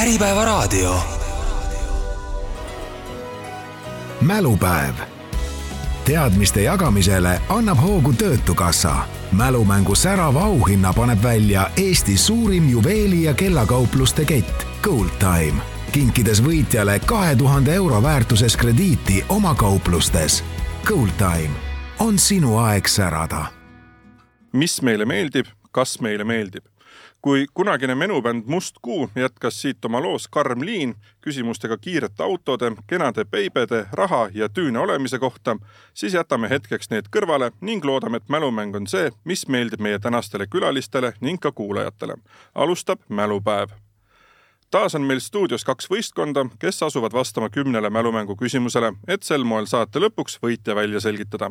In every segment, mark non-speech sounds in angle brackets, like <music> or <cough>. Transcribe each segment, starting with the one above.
Äripäevaraadio. mälupäev. teadmiste jagamisele annab hoogu Töötukassa. mälumängu särava auhinna paneb välja Eesti suurim juveeli- ja kellakaupluste kett Gold Time, kinkides võitjale kahe tuhande euro väärtuses krediiti oma kauplustes. Gold Time on sinu aeg särada. mis meile meeldib, kas meile meeldib? Kui kunagine menubänd Must Kuu jätkas siit oma loos Karm Liin küsimustega kiirete autode, kenade beibede, raha ja tüüne olemise kohta, siis jätame hetkeks need kõrvale ning loodame, et mälumäng on see, mis meeldib meie tänastele külalistele ning ka kuulajatele. alustab Mälupäev taas on meil stuudios kaks võistkonda, kes asuvad vastama kümnele mälumängu küsimusele, et sel moel saate lõpuks võitja välja selgitada.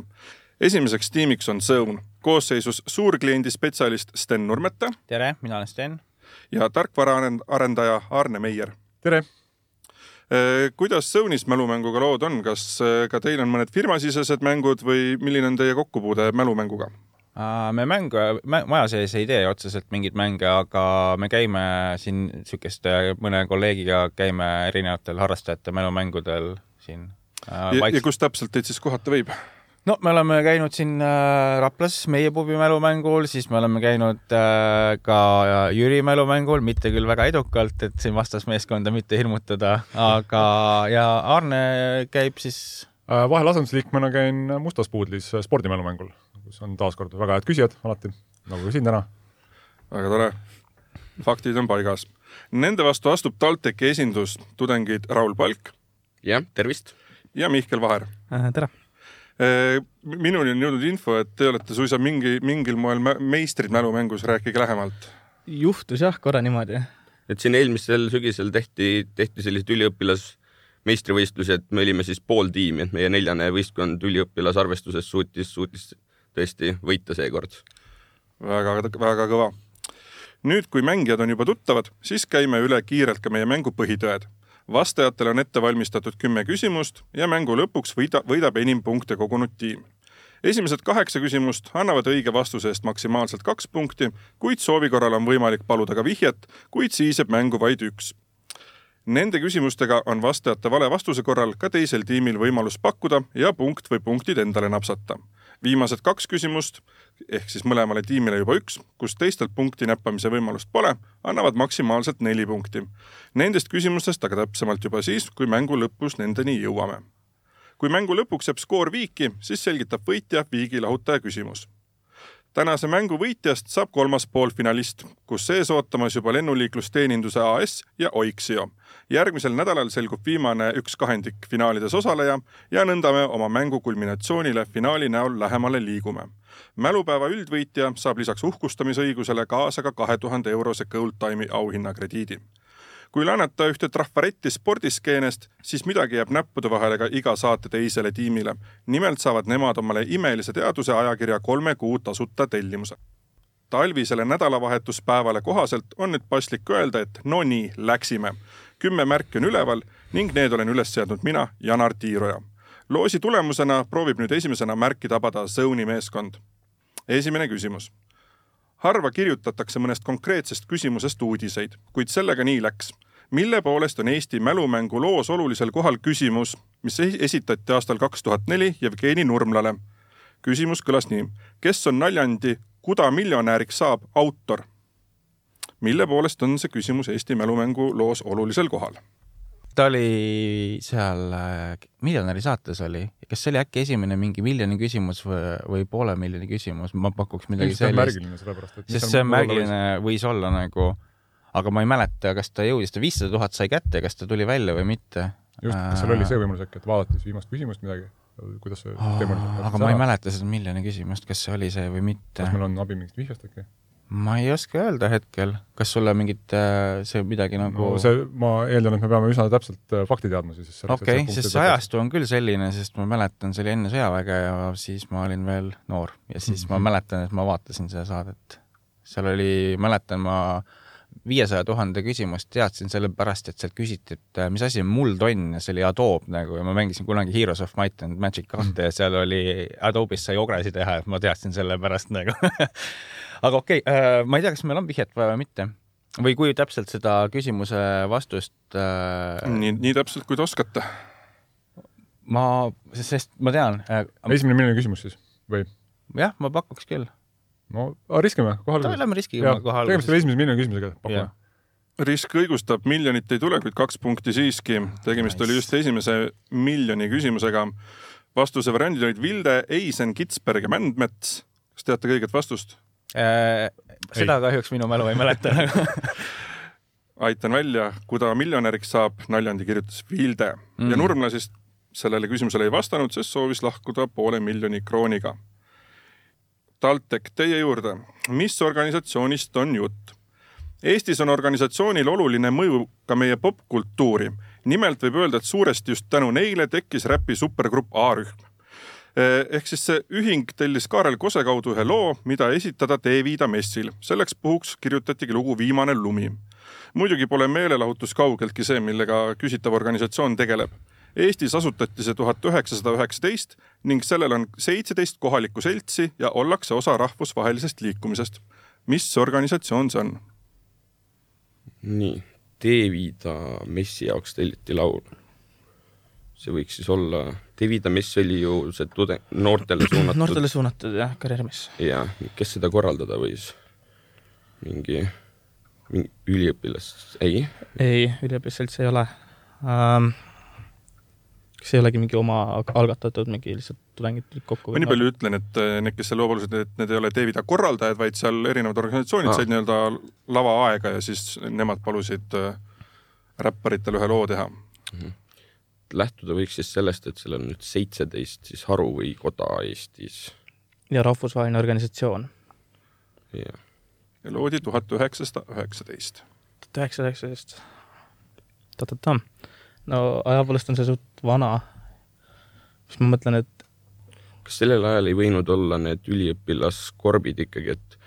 Esimeseks tiimiks on Sõun, koosseisus suurkliendi spetsialist Sten Nurmete tere, mina olen Sten. ja tarkvaraarendaja Arne Meier. tere, kuidas Sõunis mälumänguga lood on, kas äh, ka teil on mõned firmasisesed mängud või milline on teie kokkupuude mälumänguga? me mängu, maja sees ei tee otseselt mingeid mänge, aga me käime siin niisuguste mõne kolleegiga käime erinevatel harrastajate mälumängudel siin äh, ja, ja kus täpselt teid siis kohata võib? No me oleme käinud siin äh, Raplas meie pubi mälumängul, siis me oleme käinud äh, ka Jüri mälumängul, mitte küll väga edukalt, et siin vastasmeeskonda mitte hirmutada, aga ja Arne käib siis vahel asendusliikmena käin Mustas puudlis spordimälumängul, kus on taaskord väga head küsijad alati, nagu ka siin täna. väga tore. faktid on paigas. Nende vastu astub TalTechi esindus tudengid Raul Palk jah, tervist. ja Mihkel Vaher. Äh, tere. Minuni on jõudnud info, et te olete suisa mingi, mingil moel meistrid mälumängus, rääkige lähemalt. juhtus jah, korra niimoodi. et siin eelmisel sügisel tehti, tehti sellised üliõpilasmeistrivõistlusi, et me olime siis pool tiimi, et meie neljane võistkond üliõpilasarvestuses suutis, suutis tõesti võita seekord. väga, väga kõva. nüüd, kui mängijad on juba tuttavad, siis käime üle kiirelt ka meie mängu põhitõed. Vastajatele on ette valmistatud kümme küsimust ja mängu lõpuks võida, võidab enim punkte kogunud tiim. esimesed kaheksa küsimust annavad õige vastuse eest maksimaalselt kaks punkti, kuid soovi korral on võimalik paluda ka vihjet, kuid siis jääb mängu vaid üks Nende küsimustega on vastajate vale vastuse korral ka teisel tiimil võimalus pakkuda ja punkt või punktid endale napsata. Viimased kaks küsimust ehk siis mõlemale tiimile juba üks, kus teistel punkti näppamise võimalust pole, annavad maksimaalselt neli punkti. Nendest küsimustest aga täpsemalt juba siis, kui mängu lõpus nendeni jõuame. kui mängu lõpuks jääb skoor viiki, siis selgitab võitja viigi lahutaja küsimus tänase mängu võitjast saab kolmas poolfinalist, kus sees ootamas juba lennuliiklusteeninduse AS ja Oiksio. järgmisel nädalal selgub viimane üks kahendik finaalides osaleja ja nõnda me oma mängu kulminatsioonile finaali näol lähemale liigume. mälupäeva üldvõitja saab lisaks uhkustamisõigusele kaasa ka kahe tuhande eurose Gold Time'i auhinnakrediidi kui laenata ühte trafaretti spordiskeenest, siis midagi jääb näppude vahele ka iga saate teisele tiimile. nimelt saavad nemad omale imelise teaduse ajakirja kolme kuu tasuta tellimuse. talvisele nädalavahetuspäevale kohaselt on nüüd paslik öelda, et no nii, läksime. kümme märki on üleval ning need olen üles seadnud mina, Janar Tiiroja. loosi tulemusena proovib nüüd esimesena märki tabada Sõuni meeskond. esimene küsimus harva kirjutatakse mõnest konkreetsest küsimusest uudiseid, kuid sellega nii läks. mille poolest on Eesti mälumängu loos olulisel kohal küsimus, mis esitati aastal kaks tuhat neli Jevgeni Nurmlale. küsimus kõlas nii, kes on naljandi Kuda miljonäriks saab autor? mille poolest on see küsimus Eesti mälumängu loos olulisel kohal? Ta oli seal äh, Miljonäri saates oli, kas see oli äkki esimene mingi miljoni küsimus või, või poole miljoni küsimus, ma pakuks midagi ilmselt on sellist, märgiline sellepärast, et sest see on märgiline võis olla nagu, aga ma ei mäleta, kas ta jõudis, ta viissada tuhat sai kätte, kas ta tuli välja või mitte. just, kas seal oli see võimalus äkki, et vaadati siis viimast küsimust midagi, kuidas see teema oli? aga ma ei mäleta seda miljoni küsimust, kas see oli see või mitte kas. meil on abi mingist vihjest äkki? Ma ei oska öelda hetkel, kas sulle mingit äh, see midagi nagu no see, ma eeldan, et me peame üsna täpselt äh, fakti teadma siis. okei okay,, sest see ajastu on küll selline, sest ma mäletan, see oli enne sõjaväge ja siis ma olin veel noor ja siis mm -hmm. ma mäletan, et ma vaatasin seda saadet. seal oli, mäletan ma viiesaja tuhande küsimust teadsin sellepärast, et sealt küsiti, et äh, mis asi on muldonn ja see oli Adobe nagu ja ma mängisin kunagi Heroes of Might and Magic kahte ja seal oli Adobe'is sai ogresid teha, et ma teadsin selle pärast nagu <laughs> aga okei okay,, ma ei tea, kas meil on vihjet vaja või mitte. või kui täpselt seda küsimuse vastust äh, nii, nii täpselt, kui te oskate. ma, sest ma tean äh,, esimene milline küsimus siis või? jah, ma pakuks küll. no aga riskime kohe alguses. Lähme riskiga kohe tegemist oli alguses. esimese miljoni küsimusega, pakume., risk õigustab, miljonit ei tule, kuid kaks punkti siiski. tegemist oli just esimese miljoni küsimusega. vastuse variandid olid Vilde, Eisen, Kitsberg ja Mändmets. kas teate ka õiget vastust? Äh, seda kahjuks minu mälu ei mäleta <laughs> aitan välja, kui ta miljonäriks saab, naljandi kirjutas Vilde. Mm. ja Nurmla siis sellele küsimusele ei vastanud, sest soovis lahkuda poole miljoni krooniga. TalTech, teie juurde. mis organisatsioonist on jutt? Eestis on organisatsioonil oluline mõju ka meie popkultuuri. nimelt võib öelda, et suuresti just tänu neile tekkis räpi supergrupp A-rühm. Ehk siis see ühing tellis Kaarel Kose kaudu ühe loo, mida esitada Teeviida messil. selleks puhuks kirjutatigi lugu Viimane lumi muidugi pole meelelahutus kaugeltki see, millega küsitav organisatsioon tegeleb. Eestis asutati see tuhat üheksasada üheksateist ning sellel on seitseteist kohalikku seltsi ja ollakse osa rahvusvahelisest liikumisest. mis organisatsioon see on? nii, Devida messi jaoks telliti laul. See võiks siis olla, Devida mess oli ju see tudeng, noortele <clears throat> suunatud noortele suunatud jah, karjäärimees. ja kes seda korraldada võis? mingi, mingi üliõpilas, ei, ei, üliõpilasselts ei ole um,. kas ei olegi mingi oma algatatud, mingi lihtsalt tudengid kokku? ma nii palju ütlen, et eh, need, kes selle loo palusid, et need ei ole Teevida korraldajad, vaid seal erinevad organisatsioonid Aa. said nii-öelda lavaaega ja siis nemad palusid eh, räpparitele ühe loo teha. Lähtuda võiks siis sellest, et seal on nüüd seitseteist siis haru või koda Eestis ja rahvusvaheline organisatsioon. ja ja loodi tuhat üheksasada üheksateist. tuhat üheksasada üheksateist. ta-ta-ta. no aja poolest on see suht vana. siis ma mõtlen, et kas sellel ajal ei võinud olla need üliõpilaskorbid ikkagi, et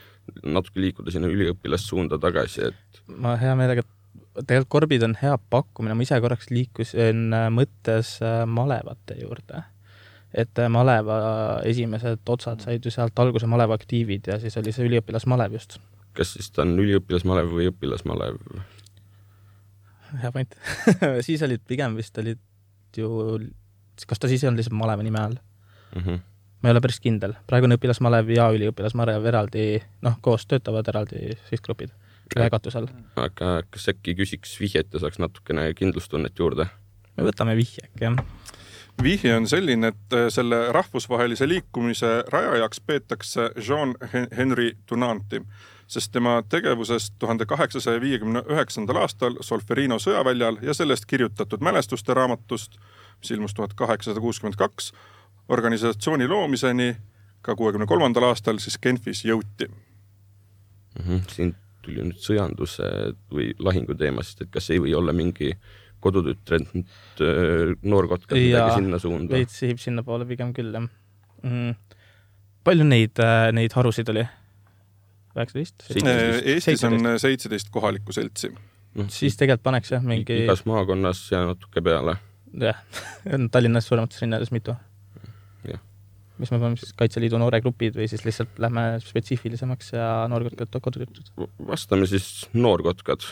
natuke liikuda sinna üliõpilassuunda tagasi, et ma hea meelega, tegelikult korbid on hea pakkumine, ma ise korraks liikusin äh, mõttes äh, malevate juurde. et äh, maleva esimesed otsad said ju sealt alguse maleva aktiivid ja siis oli see üliõpilasmalev just. kas siis ta on üliõpilasmalev või õpilasmalev? hea point <laughs> siis olid pigem vist olid ju, kas ta siis ei olnud lihtsalt maleva nime all? Mm -hmm. ma ei ole päris kindel, praegu on õpilasmalev ja üliõpilasmalev eraldi, noh, koos töötavad eraldi sihtgrupid ühe katuse all. aga kas äkki küsiks vihjet ja saaks natukene kindlustunnet juurde? me võtame vihje äkki jah. vihje on selline, et eh, selle rahvusvahelise liikumise rajajaks peetakse Jean Hen- Henry Dunanti, sest tema tegevusest tuhande kaheksasaja viiekümne üheksandal aastal Solferino sõjaväljal ja sellest kirjutatud mälestuste raamatust, mis ilmus tuhat kaheksasada kuuskümmend kaks, organisatsiooni loomiseni ka kuuekümne kolmandal aastal siis Genfis jõuti. mm. -hmm. siin tuli nüüd sõjanduse või lahingu teemast, et kas ei või olla mingi kodutütred, noorkotkad Jaa, midagi sinna suunda? veits sihib sinnapoole pigem küll jah mm.. palju neid, neid harusid oli? üheksateist? Seitseteist. Eestis on seitseteist kohalikku seltsi. noh, siis tegelikult paneks jah, mingi, igas maakonnas ja natuke peale. jah, <laughs> on Tallinnas suuremates linnades mitu. Mis me paneme siis Kaitseliidu nooregrupid või siis lihtsalt lähme spetsiifilisemaks ja noorkotkad, kodutütred. vastame siis noorkotkad.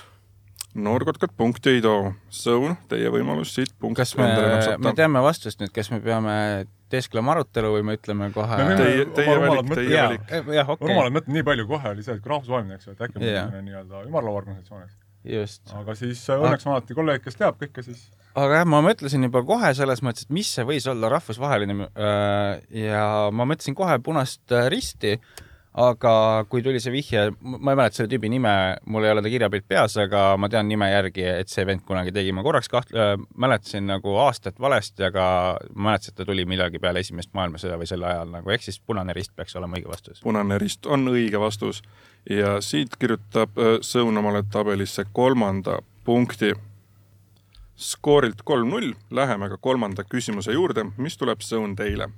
noorkotkad punkti ei too. Sõun, teie võimalus siit punkti kas me, me teame vastust nüüd, kas me peame teesklema arutelu või me ütleme kohe Me Teie, teie valik, rumalad teie valik., jah, okei rumalad mõtted nii palju kohe oli see, et kui rahvusvaheline, eks ju, et äkki on Jaa. yeah. nii-öelda ümarlauaorganisatsioon, eks. just. aga siis äh, õnneks on alati kolleeg, kes teab kõike, siis aga jah, ma mõtlesin juba kohe selles mõttes, et mis see võis olla rahvusvaheline äh, ja ma mõtlesin kohe Punast äh, Risti, aga kui tuli see vihje, ma ei mäleta selle tüübi nime, mul ei ole ta kirjapilt peas, aga ma tean nime järgi, et see vend kunagi tegi, ma korraks kaht- äh,, mäletasin nagu aastat valesti, aga ma mäletasin, et ta tuli millalgi peale esimest maailmasõda või sel ajal nagu, ehk siis Punane Rist peaks olema õige vastus. punane rist on õige vastus ja siit kirjutab äh, Sõun omale tabelisse kolmanda punkti. skoorilt kolm-null, läheme ka kolmanda küsimuse juurde, mis tuleb Sõun teile.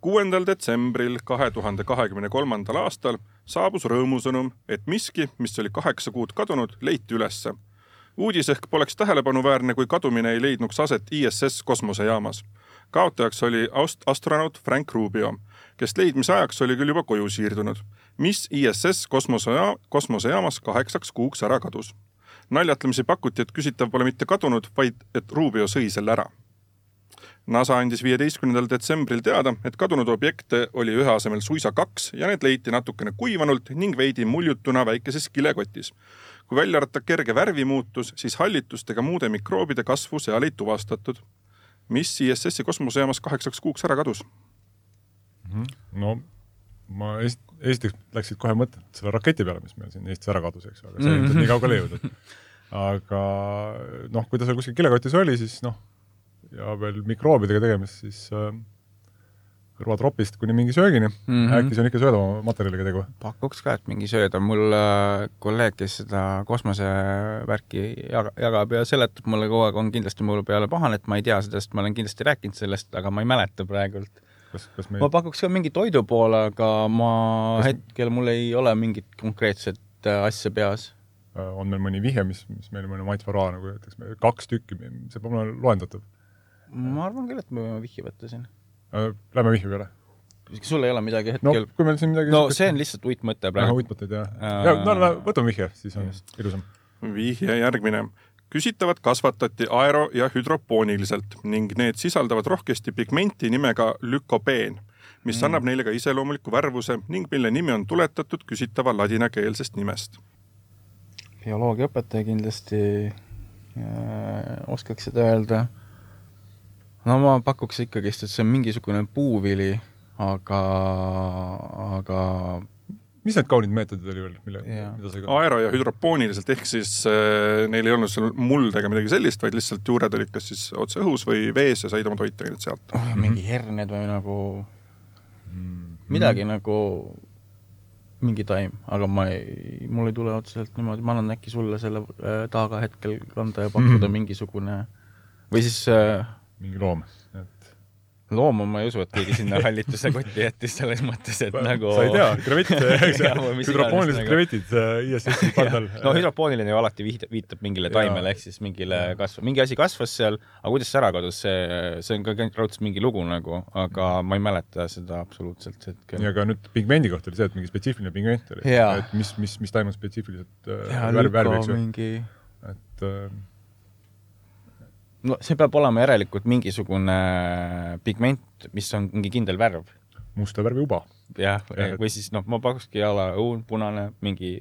Kuuendal detsembril kahe tuhande kahekümne kolmandal aastal saabus rõõmusõnum, et miski, mis oli kaheksa kuud kadunud, leiti ülesse. uudis ehk poleks tähelepanuväärne, kui kadumine ei leidnuks aset ISS kosmosejaamas. kaotajaks oli aust- astronaut Frank Rubio, kes leidmise ajaks oli küll juba koju siirdunud mis ISS kosmoseja-, kosmosejaamas kaheksaks kuuks ära kadus. naljatlemisi pakuti, et küsitav pole mitte kadunud, vaid et Rubio sõi selle ära. NASA andis viieteistkümnendal detsembril teada, et kadunud objekte oli ühe asemel suisa kaks ja need leiti natukene kuivanult ning veidi muljutuna väikeses kilekotis. kui välja arvata kerge värvimuutus, siis hallitust ega muude mikroobide kasvu seal ei tuvastatud. mis ISS-i kosmosejaamas kaheksaks kuuks ära kadus? no ma es- esiteks läksid kohe mõtted selle raketi peale, mis meil siin Eestis ära kadus, eks ju, aga see ilmselt nii kaugele ei jõudnud. <laughs> aga noh, kui ta seal kuskil kilekotis oli, siis noh, ja veel mikroobidega tegemist, siis äh, kõrvatropist kuni mingi söögini mm. -hmm. äkki see on ikka söödava materjaliga tegu? pakuks ka, et mingi sööda, mul äh, kolleeg, kes seda kosmosevärki jaga, jagab ja seletab mulle kogu aeg, on kindlasti mul peale pahane, et ma ei tea sellest, ma olen kindlasti rääkinud sellest, aga ma ei mäleta praegult. kas, kas me ma pakuks ka mingi toidu poole, aga ma Kas- hetkel, mul ei ole mingit konkreetset äh, asja peas. äh, on meil mõni vihje, mis, mis meil mõne Mait Varra nagu ütleks, kaks tükki, see olema loendatav ma arvan küll, et me võime vihje võtta siin. äh,. Lähme vihje peale. sul ei ole midagi no hetkel kui meil siin midagi no see on lihtsalt uitmõte praegu. uitmõtteid jah Äh, ja no, no võtame vihje, siis on ilusam. vihje järgmine. küsitavat kasvatati aero- ja hüdropooniliselt ning need sisaldavad rohkesti pigmenti nimega lükopeen, mis mm. annab neile ka iseloomuliku värvuse ning mille nimi on tuletatud küsitava ladinakeelsest nimest. bioloogiaõpetaja kindlasti äh, oskaks seda öelda. No ma pakuks ikkagist, et see on mingisugune puuvili, aga, aga mis need kaunid meetodid oli veel, mille, mida sa aero- ja hüdropooniliselt ehk siis äh, neil ei olnud seal muld ega midagi sellist, vaid lihtsalt juured olid kas siis otse õhus või vees ja said oma toite ainult sealt. oh, mingi herned või nagu midagi nagu mingi taim, aga ma ei, mul ei tule otseselt niimoodi, ma annan äkki sulle selle äh, taga hetkel kanda ja pakkuda mm -hmm. mingisugune või siis äh, mingi loom, et looma ma ei usu, et keegi sinna hallituse kotti jättis selles mõttes, et nagu sa ei tea, <laughs> mis ju, hüdropoonilised nagu- krevetid ISS-i pardal no hüdropooniline ju alati viitab, viitab mingile taimele ehk siis mingile kasv-, mingi asi kasvas seal, aga kuidas see ära kadus, see, see on ka raudselt mingi lugu nagu, aga ma ei mäleta seda absoluutselt hetkel. ja ka nüüd pigmendi kohta oli see, et mingi spetsiifiline pigment oli, et mis, mis, mis taim on spetsiifiliselt äh, värv, värv, eks ju, mingi et äh, no see peab olema järelikult mingisugune pigment, mis on mingi kindel värv. musta värvi uba. jah või siis noh, ma pakukski a la õun, punane, mingi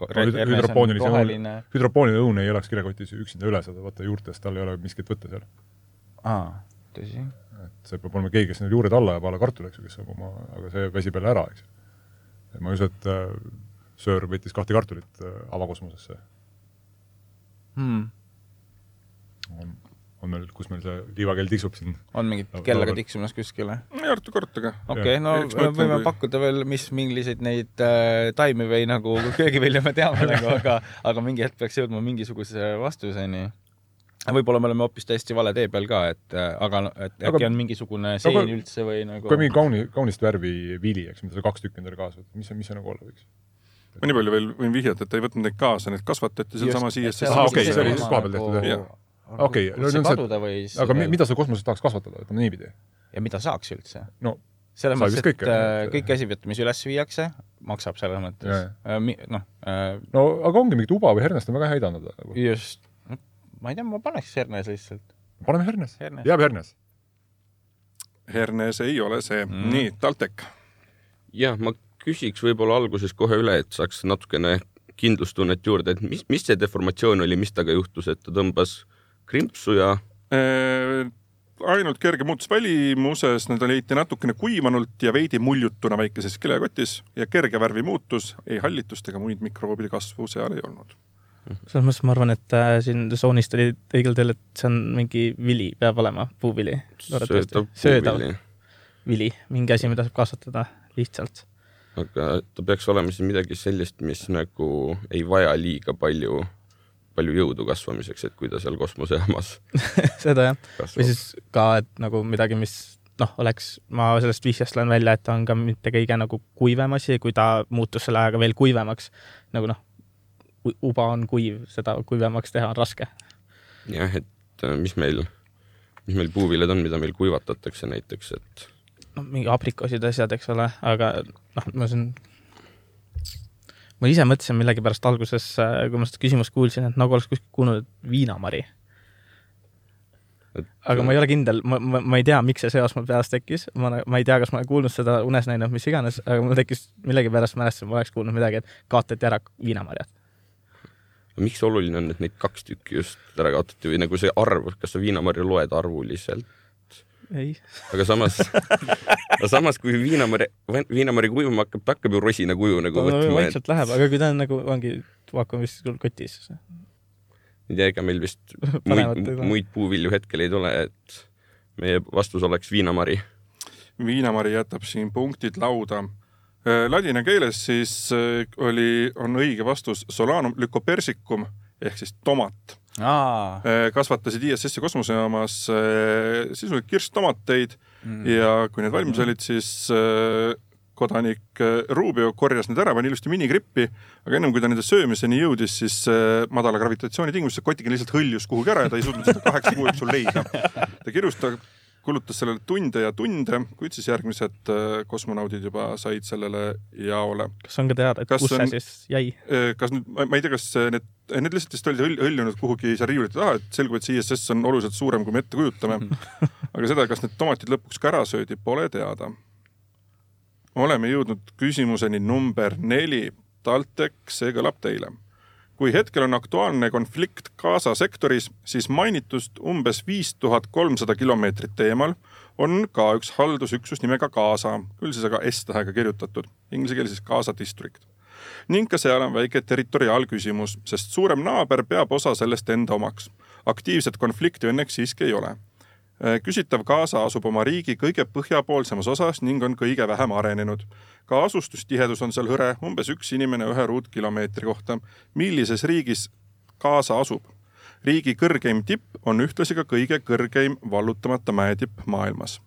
hüd- hüdropoonilise õun, hüdropooniline õun ei elaks kilekotis üksinda üle seda, vaata juurtest tal ei ole miskit võtta seal. aa, tõsi. et see peab olema keegi, kes need juured alla jääb, a la kartul, eks ju, kes saab oma, aga see väsib jälle ära, eks ju. ma ei usu, et äh, söör võttis kahte kartulit äh, avakosmosesse. Hmm. On, meil, kus meil see liivakell tiksub siin on mingit kellaga tiksumas kuskile? ei arvuta korraga. okei okay,, no võime kui- pakkuda veel, mis milliseid neid äh, taimi või nagu köögivilju me teame nagu, aga, <laughs> aga mingi hetk peaks jõudma mingisuguse vastuseni. võib-olla me oleme hoopis täiesti vale tee peal ka, et äh, aga et äkki Aga- on mingisugune sein aga- üldse või nagu kui mingi kauni, kaunist värvi vili, eks, mida sa kaks tükki endale kaasa võtad, mis see, mis see nagu olla võiks? ma nii palju veel võin vihjata, et ta ei võtnud neid kaasa, need kasvatati sealsamas ISS-is. Ahah, okei, see oli okei, siis kohapeal tehtud, jah. Okei, no no, see on see- või aga mi- mida sa kosmoses tahaks kasvatada, ütleme niipidi? ja mida saaks üldse? no selles mõttes, et kõike, äh, kõik asi, mis üles viiakse, maksab selles mõttes. noh, no aga ongi mingit uba või hernest on väga hea aidata nagu. just, ma ei tea, ma paneks hernes lihtsalt. paneme hernes, Hernes. jääb hernes. Hernes ei ole see mm.. nii, TalTech. jah, ma küsiks võib-olla alguses kohe üle, et saaks natukene kindlustunnet juurde, et mis, mis see deformatsioon oli, mis temaga juhtus, et ta tõmbas krimpsu ja Äh, ainult kerge muutus välimuses, need leiti natukene kuivanult ja veidi muljutuna väikeses kilekotis ja kerge värvi muutus, ei hallitust ega muid mikroobide kasvu seal ei olnud. selles mõttes ma arvan, et äh, siin soonist oli õigel teel, et see on mingi vili, peab olema puuvili. söödav söödav puuvili. vili, mingi asi, mida saab kasvatada lihtsalt. aga ta peaks olema siis midagi sellist, mis nagu ei vaja liiga palju, palju jõudu kasvamiseks, et kui ta seal kosmosejaamas <laughs> seda jah, või siis ka, et nagu midagi, mis noh, oleks, ma sellest vihjest loen välja, et ta on ka mitte kõige nagu kuivem asi, kui ta muutus selle ajaga veel kuivemaks. nagu noh, uba on kuiv, seda kuivemaks teha on raske. jah, et äh, mis meil, mis meil puuviljad on, mida meil kuivatatakse näiteks, et noh, mingi aprikoosid, asjad, eks ole, aga noh, ma siin ma ise mõtlesin millegipärast alguses, kui ma seda küsimust kuulsin, et nagu oleks kuskilt kuulnud viinamari. aga ma ei ole kindel, ma, ma, ma ei tea, miks see seos mul peas tekkis, ma, ma ei tea, kas ma olen kuulnud seda unes näinud, mis iganes, aga mul tekkis millegipärast mälestus, ma oleks kuulnud midagi, et kaotati ära viinamarjad. miks oluline on, et neid kaks tükki just ära kaotati või nagu see arv, kas sa viinamarju loed arvuliselt? Ei. aga samas <laughs> aga samas, kui viinamari, viinamari kujuma hakkab, ta hakkab ju rosina kuju nagu no, võtma. vaikselt et... läheb, aga kui ta on nagu, ongi vaakumis kotis. ei tea, ega meil vist <laughs> muid, muid puuvilju hetkel ei tule, et meie vastus oleks viinamari. viinamari jätab siin punktid lauda. Äh, ladina keeles siis äh, oli, on õige vastus Solanum lycopersicum ehk siis tomat Aa. Äh, kasvatasid ISS-i kosmosejaamas äh, sisuliselt kirstomateid mm. ja kui need valmis olid, siis äh, kodanik Rubio korjas need ära, pani ilusti minigrippi, aga ennem kui ta nende söömiseni jõudis, siis madala gravitatsiooni tingimustes kotikene lihtsalt hõljus kuhugi ära ja ta ei suutnud seda kaheksa kuu jooksul leida. ta kirustab kulutas sellele tunde ja tunde, kuid siis järgmised äh, kosmonaudid juba said sellele jaole. kas on ka teada, et kas kus on, see siis jäi? Äh, kas nüüd, ma ei tea, kas need, need lihtsalt vist olid hõljunud kuhugi seal riiulite taha, et selgub, et see ISS on oluliselt suurem, kui me ette kujutame. <laughs> aga seda, kas need tomatid lõpuks ka ära söödi, pole teada. oleme jõudnud küsimuseni number neli. TalTech, see kõlab teile kui hetkel on aktuaalne konflikt Gaza sektoris, siis mainitust umbes viis tuhat kolmsada kilomeetrit eemal on ka üks haldusüksus nimega Gaza, küll siis aga S-tähega kirjutatud, inglise keeles siis Gaza district. ning ka seal on väike territoriaalküsimus, sest suurem naaber peab osa sellest enda omaks. aktiivset konflikti õnneks siiski ei ole küsitav Gaza asub oma riigi kõige põhjapoolsemas osas ning on kõige vähem arenenud. ka asustustihedus on seal hõre, umbes üks inimene ühe ruutkilomeetri kohta. millises riigis Gaza asub? riigi kõrgeim tipp on ühtlasi ka kõige kõrgeim vallutamata mäetipp maailmas.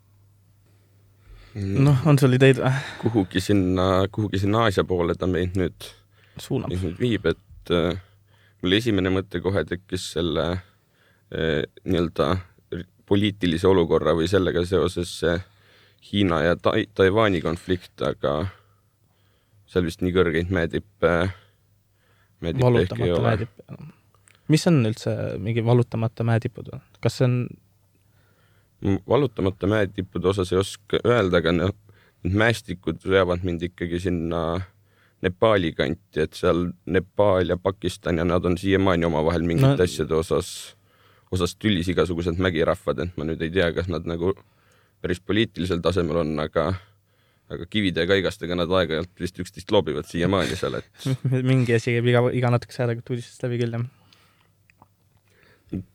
noh, on sul ideid või? kuhugi sinna, kuhugi sinna Aasia poole ta meid nüüd suunab, nüüd viib, et äh, mul esimene mõte kohe tekkis selle äh, nii-öelda poliitilise olukorra või sellega seoses Hiina ja ta Taiwan'i konflikt, aga seal vist nii kõrgeid mäetippe, mäetippe ehk ei ole. mis on üldse mingi valutamata mäetipud või? kas see on? valutamata mäetippude osas ei oska öelda, aga need mäestikud veavad mind ikkagi sinna Nepaali kanti, et seal Nepaal ja Pakistan ja nad on siiamaani omavahel mingite no, asjade osas osas tülis igasugused mägirahvad, et ma nüüd ei tea, kas nad nagu päris poliitilisel tasemel on, aga aga kivide ja kaigastega nad aeg-ajalt vist üksteist loobivad siiamaani seal, et <laughs> mingi asi käib iga, iga natukese ajaga uudistest läbi küll, jah.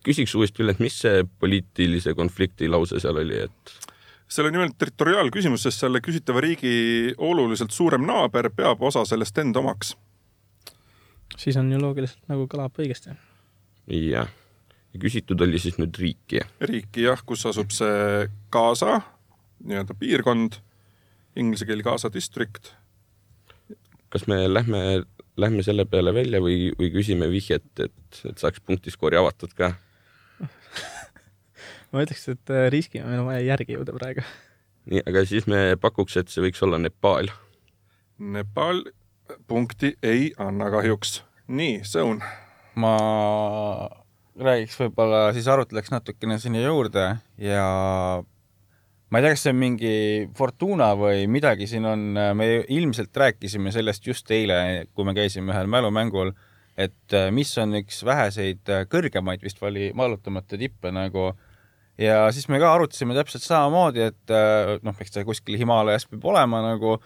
küsiks uuesti üle, et mis see poliitilise konflikti lause seal oli, et seal on nimelt territoriaalküsimus, sest selle küsitava riigi oluliselt suurem naaber peab osa sellest enda omaks. siis on ju loogiliselt nagu kõlab õigesti. jah ja küsitud oli siis nüüd riiki? riiki jah, kus asub see Gaza nii-öelda piirkond, inglise keel Gaza district. kas me lähme, lähme selle peale välja või, või küsime vihjet, et, et saaks punktiskoori avatud ka <laughs> ma ütleks, et äh, riskime, meil on vaja järgi jõuda praegu. nii, aga siis me pakuks, et see võiks olla Nepaal. Nepal punkti ei anna kahjuks. nii, Sõun. ma räägiks võib-olla, siis arutleks natukene sinna juurde ja ma ei tea, kas see on mingi Fortuna või midagi siin on, me ilmselt rääkisime sellest just eile, kui me käisime ühel mälumängul, et mis on üks väheseid kõrgemaid vist oli maalutamata tippe nagu. Ja siis me ka arutasime täpselt samamoodi, et noh, eks ta kuskil Himaalajas peab olema nagu.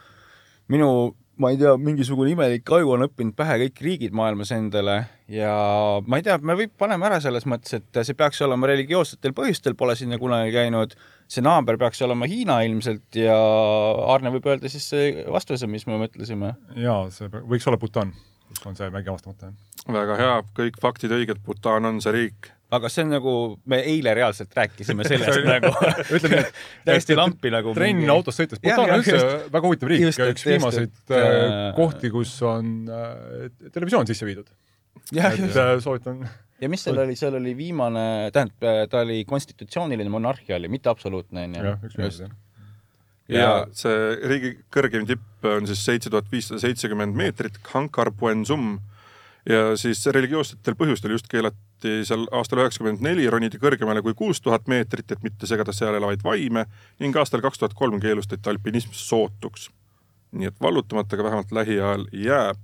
Minu ma ei tea, mingisugune imelik aju on õppinud pähe kõik riigid maailmas endale ja ma ei tea, me võib, paneme ära selles mõttes, et see peaks olema religioossetel põhjustel, pole sinna kunagi käinud, see naaber peaks olema Hiina ilmselt ja Arne võib öelda siis vastuse, mis me mõtlesime. jaa, see võiks olla Bhutan, on see mägi avastamata. väga hea, kõik faktid õiged, Bhutan on see riik aga see on nagu, me eile reaalselt rääkisime <laughs> sellest nagu <laughs> ütleme, <laughs> täiesti lampi nagu. trenn mingi... autos sõites, Bhutan on üldse väga huvitav riik, üks viimaseid just, et, äh, kohti, kus on äh, televisioon sisse viidud. et äh, soovitan. ja mis seal oli, seal oli viimane, tähendab, ta oli konstitutsiooniline monarhia oli, mitte absoluutne onju. jah, üks viimaseid jah ja see riigi kõrgeim tipp on siis seitse tuhat viissada seitsekümmend meetrit, Khankar Puensum. Ja siis religioossetel põhjustel just keelati seal aastal üheksakümmend neli ronida kõrgemale kui kuus tuhat meetrit, et mitte segada seal elavaid vaime ning aastal kaks tuhat kolm keelustati alpinism sootuks. nii et vallutamata, aga vähemalt lähiajal jääb.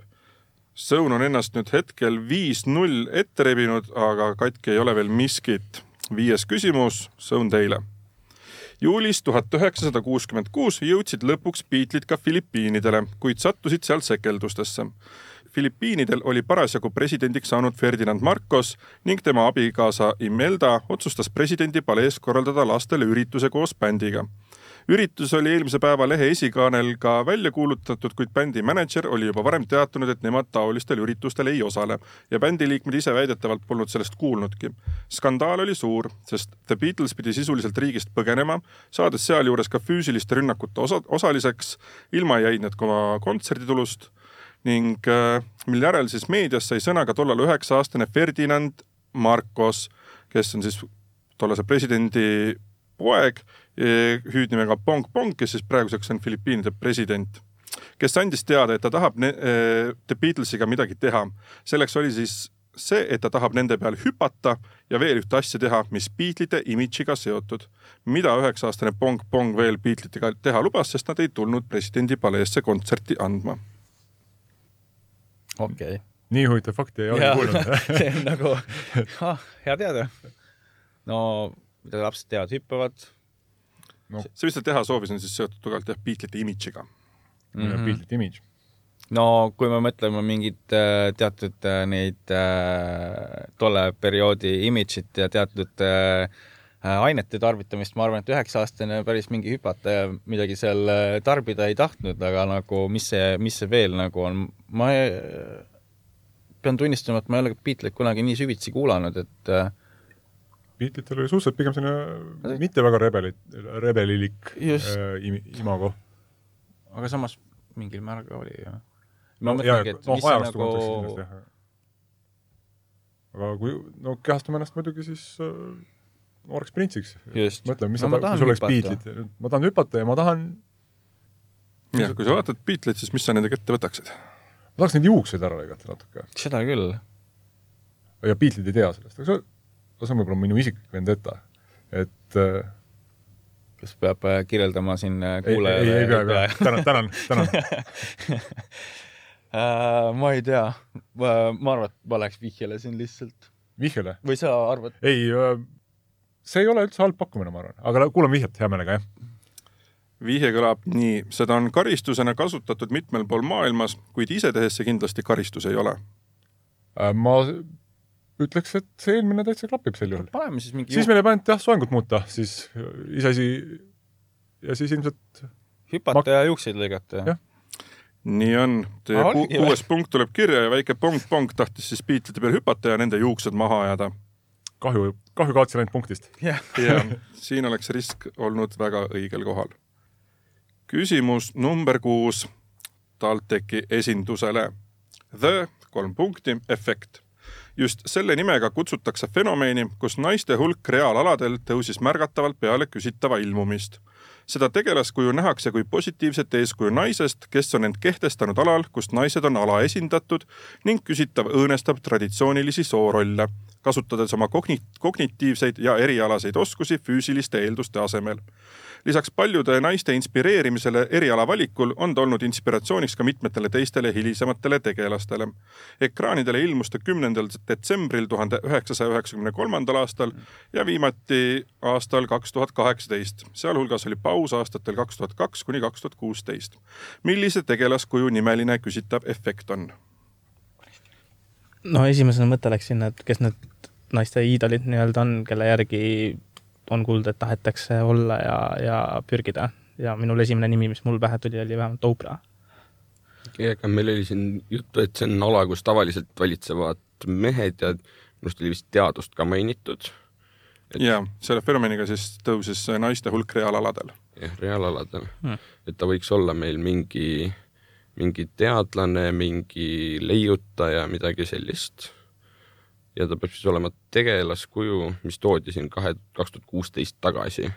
Sõun on ennast nüüd hetkel viis-null ette rebinud, aga katki ei ole veel miskit. viies küsimus, Sõun teile juulis tuhat üheksasada kuuskümmend kuus jõudsid lõpuks Beatlesid ka Filipiinidele, kuid sattusid seal sekeldustesse. Filipiinidel oli parasjagu presidendiks saanud Ferdinand Marcos ning tema abikaasa Imelda otsustas presidendi palees korraldada lastele ürituse koos bändiga. üritus oli eelmise päeva lehe esikaanel ka välja kuulutatud, kuid bändi mänedžer oli juba varem teatanud, et nemad taolistel üritustel ei osale ja bändi liikmed ise väidetavalt polnud sellest kuulnudki. skandaal oli suur, sest The Beatles pidi sisuliselt riigist põgenema, saades sealjuures ka füüsiliste rünnakute osa, osaliseks, ilma jäid nad oma kontserditulust ning äh, mille järel siis meedias sai sõna ka tollal üheksa-aastane Ferdinand Marcos, kes on siis tollase presidendi poeg, hüüdnimega Pong Pong, kes siis praeguseks on Filipiinide president, kes andis teada, et ta tahab äh, The Beatlesiga midagi teha. selleks oli siis see, et ta tahab nende peal hüpata ja veel ühte asja teha, mis Beatlesite imidžiga seotud. mida üheksa-aastane Pong Pong veel Beatlesitega teha lubas, sest nad ei tulnud presidendi paleesse kontserti andma okei okay.. nii huvitav fakti ei ole kuulnud. <laughs> see on nagu ah, hea teada. no mida lapsed teavad, hüppavad see, mis ta teha soovis, on siis seotud tugevalt jah, Beatlesite imidžiga. mm. -hmm. Beatlesite imidž. no kui me mõtleme mingit äh, teatud äh, neid äh, tolle perioodi imidžit ja teatud äh, ainete tarvitamist, ma arvan, et üheksa-aastane päris mingi hüpata ja midagi seal äh, tarbida ei tahtnud, aga nagu mis see, mis see veel nagu on, ma ei, pean tunnistama, et ma ei ole Beatleid kunagi nii süvitsi kuulanud, et äh, Beatlesil oli suhteliselt pigem selline mitte väga rebelit, rebelilik äh, im- imago. aga samas mingil määral ka oli ju. ma ja, mõtlengi, et noh, mis nagu kontekstis aga kui, no kehastame ennast muidugi siis äh, nooreks printsiks. Just. mõtle, mis No sa tahad, kui sul oleks. Beatlesid, ma tahan hüpata ja ma tahan, jah, kui sa vaatad Beatlesid, siis mis sa nendega ette võtaksid? ma tahaks neid juukseid ära lõigata natuke. seda küll. ja Beatlesid ei tea sellest, aga see, see on võib-olla minu isiklik vendeta. et äh, kas peab äh, kirjeldama siin äh, ei, ei, kuulajale? ei pea, ei pea, tänan, tänan, tänan. <laughs> Äh, ma ei tea, ma arvan, et ma läheks vihjele siin lihtsalt. vihjele? või sa arvad? ei, see ei ole üldse halb pakkumine, ma arvan, aga kuulan vihjet hea meelega, jah. vihje kõlab nii, seda on karistusena kasutatud mitmel pool maailmas, kuid ise tehes see kindlasti karistus ei ole. Äh, ma ütleks, et see eelmine täitsa klapib sel juhul. paneme siis mingi siis meil jääb ainult jah, soengut muuta, siis iseasi ja siis ilmselt hüpata ja juukseid lõigata Jah.. nii on, teie Aa, ku kuues punkt tuleb kirja ja väike Pong-Pong tahtis siis Beatleside peal hüpata ja nende juuksed maha ajada. kahju, kahju kaotasin ainult punktist. jah, ja <laughs> siin oleks risk olnud väga õigel kohal. küsimus number kuus TalTechi esindusele. The kolm punkti efekt. just selle nimega kutsutakse fenomeni, kus naiste hulk reaalaladel tõusis märgatavalt peale küsitava ilmumist seda tegelaskuju nähakse kui positiivset eeskuju naisest, kes on end kehtestanud alal, kus naised on alaesindatud ning küsitav õõnestab traditsioonilisi soorolle, kasutades oma kogni-, kognitiivseid ja erialaseid oskusi füüsiliste eelduste asemel. Lisaks paljude naiste inspireerimisele eriala valikul on ta olnud inspiratsiooniks ka mitmetele teistele hilisematele tegelastele. ekraanidele ilmus ta kümnendal detsembril tuhande üheksasaja üheksakümne kolmandal aastal ja viimati aastal kaks tuhat kaheksateist, sealhulgas oli paus aastatel kaks tuhat kaks kuni kaks tuhat kuusteist. millise tegelaskuju nimeline küsitav efekt on? no esimesena mõte läks sinna, et kes need naiste iidolid nii-öelda on, kelle järgi on kuulda, et tahetakse olla ja, ja pürgida. ja minul esimene nimi, mis mul pähe tuli, oli vähemalt Oprah. ega meil oli siin juttu, et see on ala, kus tavaliselt valitsevad mehed ja minu arust oli vist teadust ka mainitud. Et- ja selle fenomeniga siis tõusis naiste hulk reaalaladel. jah, reaalaladel Hmm. et ta võiks olla meil mingi, mingi teadlane, mingi leiutaja, midagi sellist. Ja ta peab siis olema tegelaskuju, mis toodi siin kahe, kaks tuhat kuusteist tagasi.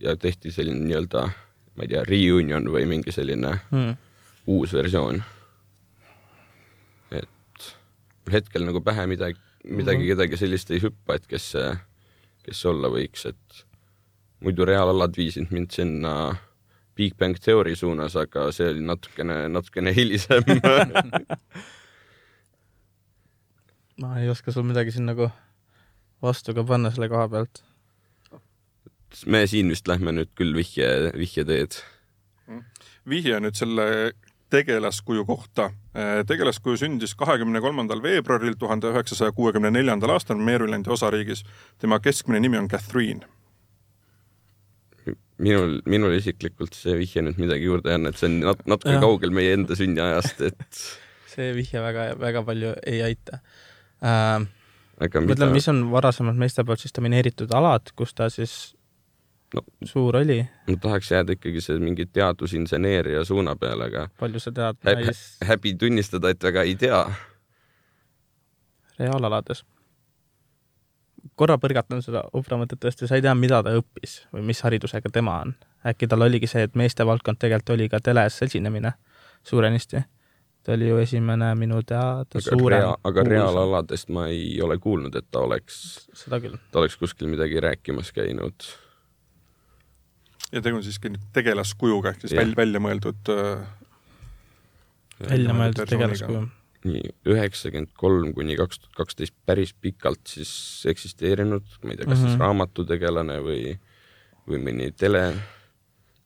ja tehti selline nii-öelda ma ei tea, reunion või mingi selline mm.. uus versioon. et hetkel nagu pähe midagi, midagi kedagi sellist ei hüppa, et kes kes see olla võiks, et muidu reaalalad viisid mind sinna Big Bang Theory suunas, aga see oli natukene, natukene hilisem <laughs> ma ei oska sul midagi siin nagu vastu ka panna selle koha pealt. me siin vist lähme nüüd küll vihje, vihjeteed. vihje nüüd selle tegelaskuju kohta. tegelaskuju sündis kahekümne kolmandal veebruaril tuhande üheksasaja kuuekümne neljandal aastal Marylandi osariigis. tema keskmine nimi on Catherine. minul, minul isiklikult see vihje nüüd midagi juurde ei anna, et see on nat-, natuke Jah. kaugel meie enda sünniajast, et <laughs> see vihje väga, väga palju ei aita äh,. mõtlen, mis on varasemalt meeste poolt siis domineeritud alad, kus ta siis No. suur oli, ma tahaks jääda ikkagi see mingi teadusinseneeria suuna peale, aga palju sa tead hä- nais hä- häbi tunnistada, et väga ei tea. reaalalades? korra põrgatan seda Opra mõtet tõesti, sa ei tea, mida ta õppis või mis haridusega tema on. äkki tal oligi see, et meeste valdkond tegelikult oli ka teles esinemine suurenisti. Ta oli ju esimene minu teada aga, suurem rea, aga. reaalaladest ma ei ole kuulnud, et ta oleks, ta oleks kuskil midagi rääkimas käinud. ja tegu on siiski tegelaskujuga ehk siis Jah. välja, välja mõeldud äh, välja mõeldud tegelaskuju. nii üheksakümmend kolm kuni kaks tuhat kaksteist päris pikalt siis eksisteerinud, ma ei tea, kas mm -hmm. Mhm. siis raamatutegelane või, või mõni tele,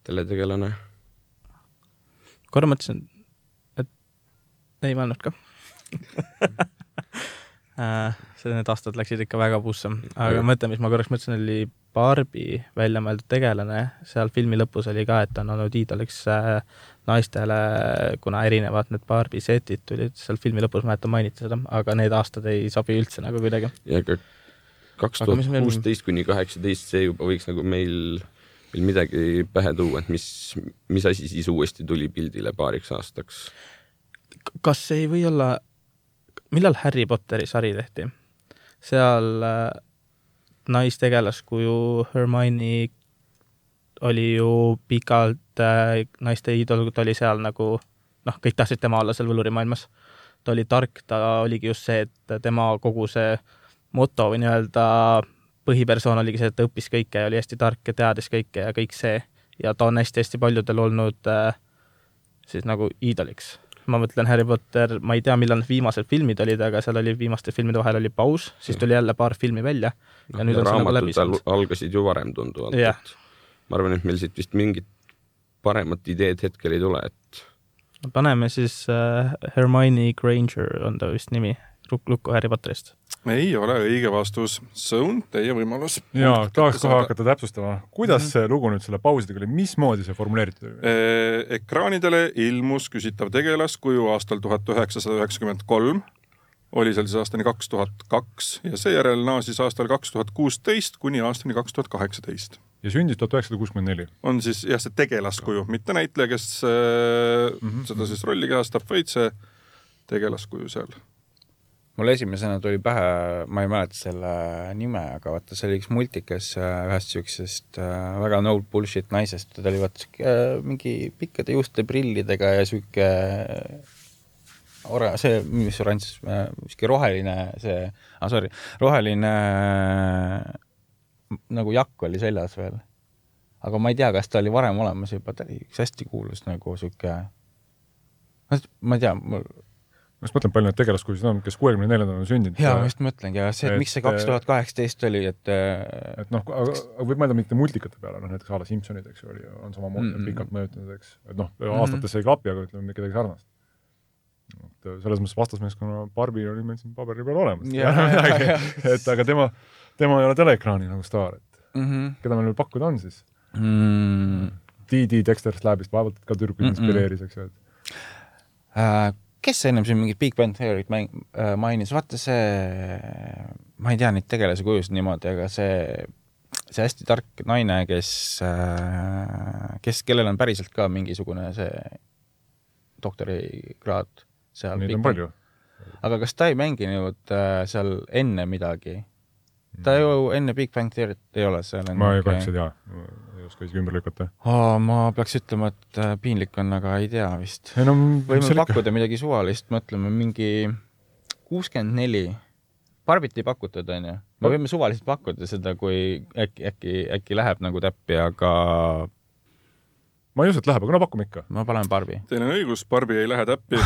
teletegelane. korra mõtlesin, ei mõelnud ka <laughs> Äh, see, need aastad läksid ikka väga puusse, aga mõte, mis ma korraks mõtlesin, oli Barbi välja mõeldud tegelane, seal filmi lõpus oli ka, et ta on olnud iidoliks äh, naistele, kuna erinevad need Barbi setid tulid seal filmi lõpus, mäletan mainiti seda, aga need aastad ei sobi üldse nagu kuidagi. ja ka kaks tuhat meil- kuusteist kuni kaheksateist, see juba võiks nagu meil, meil midagi pähe tuua, et mis, mis asi siis uuesti tuli pildile paariks aastaks. Kas ei või olla, millal Harry Potteri sari tehti? seal äh, naistegelaskuju Hermione oli ju pikalt äh, naiste iidol, ta oli seal nagu noh, kõik tahtsid tema olla seal võlurimaailmas. ta oli tark, ta oligi just see, et tema kogu see moto või nii-öelda põhipersoon oligi see, et ta õppis kõike ja oli hästi tark ja teadis kõike ja kõik see ja ta on hästi-hästi paljudel olnud äh, siis nagu iidoliks ma mõtlen Harry Potter, ma ei tea, millal need viimased filmid olid, aga seal oli viimaste filmide vahel oli paus, siis tuli jälle paar filmi välja ja nüüd on see nagu läbi saanud. algasid ju varem tunduvalt, Jah. et ma arvan, et meil siit vist mingit paremat ideed hetkel ei tule, et paneme siis äh, Hermione Granger on ta vist nimi, lukku Harry Potterist. ei ole õige vastus, see on teie võimalus. ja tahaks kohe hakata täpsustama, kuidas see lugu nüüd selle pausidega oli, mismoodi see formuleeritud oli? Eh, ekraanidele ilmus küsitav tegelaskuju aastal tuhat üheksasada üheksakümmend kolm, oli seal siis aastani kaks tuhat kaks ja seejärel naasis aastal kaks tuhat kuusteist kuni aastani kaks tuhat kaheksateist. ja sündis tuhat üheksasada kuuskümmend neli. on siis jah, see tegelaskuju, mitte näitleja, kes äh, mm -hmm. seda siis rolli kehastab, vaid see tegelaskuju seal. Mul esimesena tuli pähe, ma ei mäleta selle nime, aga vaata, see oli üks multikas äh, ühest siuksest äh, väga no bullshit naisest, ta oli vaata siuke äh, mingi pikkade juuste prillidega ja siuke ora-, see, mis oranž, siuke roheline see, ah sorry, roheline nagu jakk oli seljas veel. aga ma ei tea, kas ta oli varem olemas juba, ta oli üks hästi kuulus nagu siuke, ma ei tea, mul ma just mõtlen, palju neid tegelaskujusid on, kes kuuekümne neljandal on sündinud. jaa, ma just mõtlengi, aga see, et miks see kaks tuhat kaheksateist oli, et äh, et noh, võib mõelda mingite multikate peale, noh näiteks a la Simsonid, eks ju, oli, on samamoodi mm Mm-mm. -mm. pikalt mõjutanud, eks, et noh, aastates ei klapi, aga ütleme midagi sarnast. et äh, selles mõttes vastasmeeskonna Barbi oli meil siin paberi peal olemas. <laughs> Et aga tema, tema ei ole teleekraani nagu staar, et mm -hmm. keda meil veel pakkuda on siis? mm, D.D. Dexter Slabist vaevalt ka tüdrukuid Mm-mm. inspireeris, eks ju, et äh, kes ennem siin mingit Big Bang Theory't äh, mainis, vaata see, ma ei tea neid tegelase kujusid niimoodi, aga see, see hästi tark naine, kes äh,, kes, kellel on päriselt ka mingisugune see doktorikraad seal. neid on palju. aga kas ta ei mänginud äh, seal enne midagi? ta ju enne Big Bang Theory't ei ole seal ma ei kahjuks ei tea, ei oska isegi ümber lükata. ma peaks ütlema, et äh, piinlik on, aga ei tea vist. no võime pakkuda midagi suvalist, mõtleme mingi kuuskümmend neli. Barbit ei pakutud, onju. me võime suvaliselt pakkuda seda, kui äkki, äkki, äkki läheb nagu täppi, aga ma ei usu, et läheb, aga no pakume ikka. ma panen Barbi. Teil on õigus, Barbi ei lähe täppi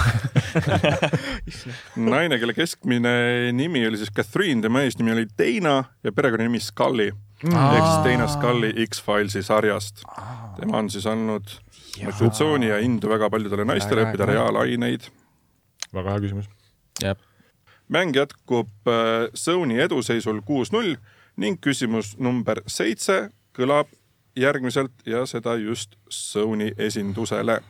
<laughs> naine, kelle keskmine nimi oli siis Catherine, tema eesnimi oli Dana ja perekonnanimi Scully. Ehk siis Dana Scully X-Filesi sarjast. tema on siis andnud motivatsiooni ja indu väga paljudele naistele õppida reaalaineid. väga hea küsimus. mäng jätkub äh, Sony eduseisul kuus-null ning küsimus number seitse kõlab järgmiselt ja seda just Sony esindusele.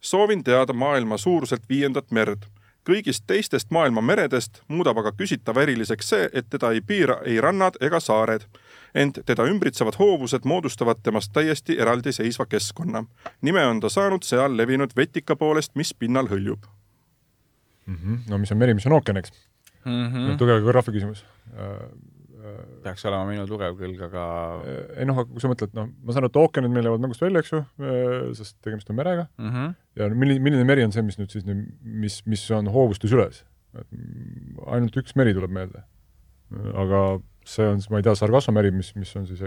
soovin teada maailma suuruselt viiendat merd. Kõigist teistest maailma meredest muudab aga küsitava eriliseks see, et teda ei piira ei rannad ega saared. ent teda ümbritsevad hoovused moodustavad temast täiesti eraldiseisva keskkonna. nime on ta saanud seal levinud vetika poolest, mis pinnal hõljub mm. -hmm. no mis on meri, mis on ookean, eks mm -hmm.. tugev geograafia küsimus äh, peaks olema minu tugev külg, aga ei noh, aga kui sa mõtled, noh, ma saan aru, et ookeanid meil jäävad mängust välja, eks ju, sest tegemist on merega mm. -hmm. ja milline, milline meri on see, mis nüüd siis, mis, mis on hoovustes üles? et ainult üks meri tuleb meelde. aga see on siis, ma ei tea, Sargasso meri, mis, mis on siis,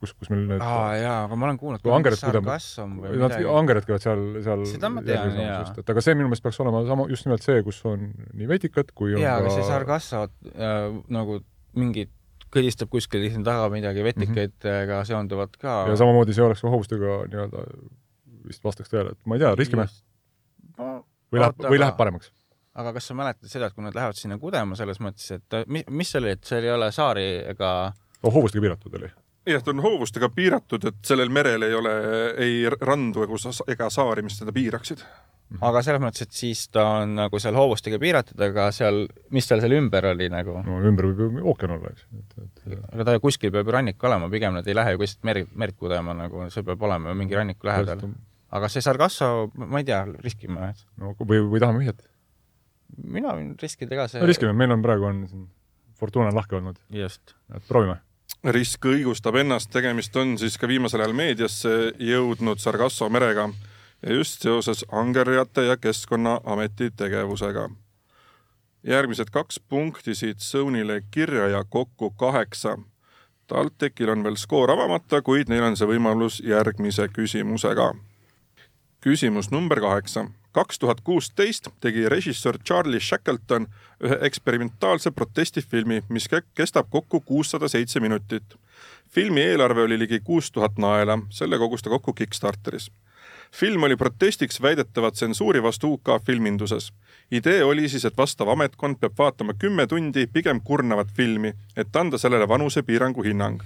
kus, kus meil need aa jaa, aga ma olen kuulnud kui angered kuidagi, nad angered käivad seal, seal seda ma tean, jaa. et aga see minu meelest peaks olema sama, just nimelt see, kus on nii vetikad kui on jaa, aga see Sargasso äh, nagu mingid kõdistab kuskil siin taga midagi vetikaidega mm -hmm. seonduvat ka. ja samamoodi see oleks ka hobustega nii-öelda vist vastaks tõele, et ma ei tea, riskime no,. või läheb, või läheb paremaks? aga kas sa mäletad seda, et kui nad lähevad sinna kudema selles mõttes, et mis, mis see oli, et seal ei ole saari ega oh, hobustega piiratud oli? jah, ta on hoovustega piiratud, et sellel merel ei ole ei randu ega saari, mis teda piiraksid Mhm. Aga selles mõttes, et siis ta on nagu seal hoovustega piiratud, aga seal, mis tal seal ümber oli nagu? no ümber võib ju ookean olla, eks. aga ta kuskil peab ju rannik olema, pigem nad ei lähe ju kuskilt merd, merd kudema nagu, see peab olema mingi ranniku lähedal. aga see Sargasso, ma ei tea, riskime. no või, või tahame vihjet? mina võin riskida ka see. no riskime, meil on praegu on siin Fortuna lahke olnud. just. et proovime risk õigustab ennast, tegemist on siis ka viimasel ajal meediasse jõudnud Sargasso merega just seoses angerjate ja Keskkonnaameti tegevusega. järgmised kaks punkti siit Sonyle kirja ja kokku kaheksa. TalTechil on veel skoor avamata, kuid neil on see võimalus järgmise küsimusega. küsimus number kaheksa. kaks tuhat kuusteist tegi režissöör Charlie Shackleton ühe eksperimentaalse protestifilmi, mis kestab kokku kuussada seitse minutit. filmi eelarve oli ligi kuus tuhat naela, selle kogus ta kokku Kickstarteris film oli protestiks väidetava tsensuuri vastu UK filminduses. idee oli siis, et vastav ametkond peab vaatama kümme tundi pigem kurnavat filmi, et anda sellele vanusepiirangu hinnang.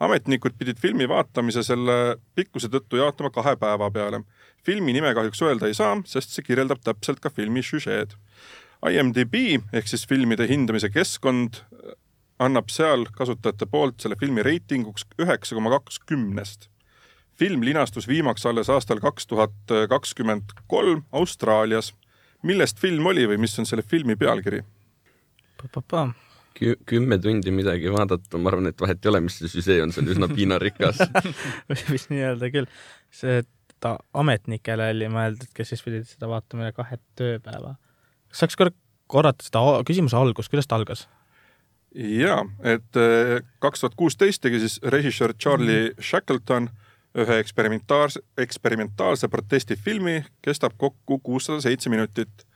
ametnikud pidid filmi vaatamise selle pikkuse tõttu jaotama kahe päeva peale. filmi nime kahjuks öelda ei saa, sest see kirjeldab täpselt ka filmi süžeed. IMDB ehk siis filmide hindamise keskkond annab seal kasutajate poolt selle filmi reitinguks üheksa koma kaks kümnest film linastus viimaks alles aastal kaks tuhat kakskümmend kolm Austraalias. millest film oli või mis on selle filmi pealkiri? Kü kümme tundi midagi vaadata, ma arvan, et vahet ei ole, mis see süžee on, see on üsna piinarikas <laughs> vist nii öelda küll. see, ta ametnikele oli mõeldud, kes siis pidid seda vaatama üle kahe tööpäeva. kas saaks korra korrata seda küsimuse algust, kuidas ta algas? jaa, et eh, kaks tuhat kuusteist tegi siis režissöör Charlie mm -hmm. Ühe eksperimentaalse, eksperimentaalse protestifilmi, kestab kokku kuussada seitse minutit.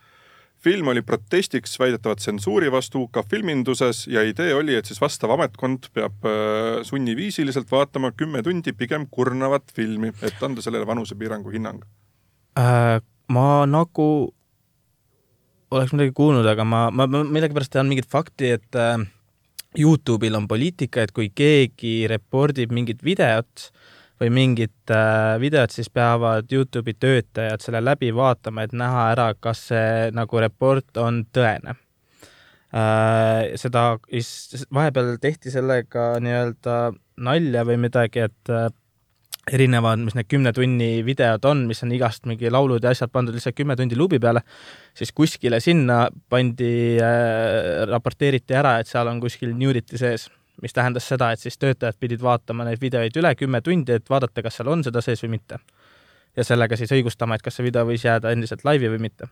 film oli protestiks väidetavat tsensuuri vastu UK filminduses ja idee oli, et siis vastav ametkond peab äh, sunniviisiliselt vaatama kümme tundi pigem kurnavat filmi, et anda sellele vanusepiirangu hinnang äh,. ma nagu oleks midagi kuulnud, aga ma, ma, ma millegipärast tean mingit fakti, et äh, Youtube'il on poliitika, et kui keegi repordib mingit videot äh,, või mingit äh, videot, siis peavad Youtube'i töötajad selle läbi vaatama, et näha ära, kas see nagu report on tõene äh,. seda, vahepeal tehti sellega nii-öelda nalja või midagi, et äh, erinevad, mis need kümne tunni videod on, mis on igast mingi laulud ja asjad pandud lihtsalt kümme tundi luubi peale, siis kuskile sinna pandi äh,, raporteeriti ära, et seal on kuskil nudity sees mis tähendas seda, et siis töötajad pidid vaatama neid videoid üle kümme tundi, et vaadata, kas seal on seda sees või mitte. ja sellega siis õigustama, et kas see video võis jääda endiselt laivi või mitte.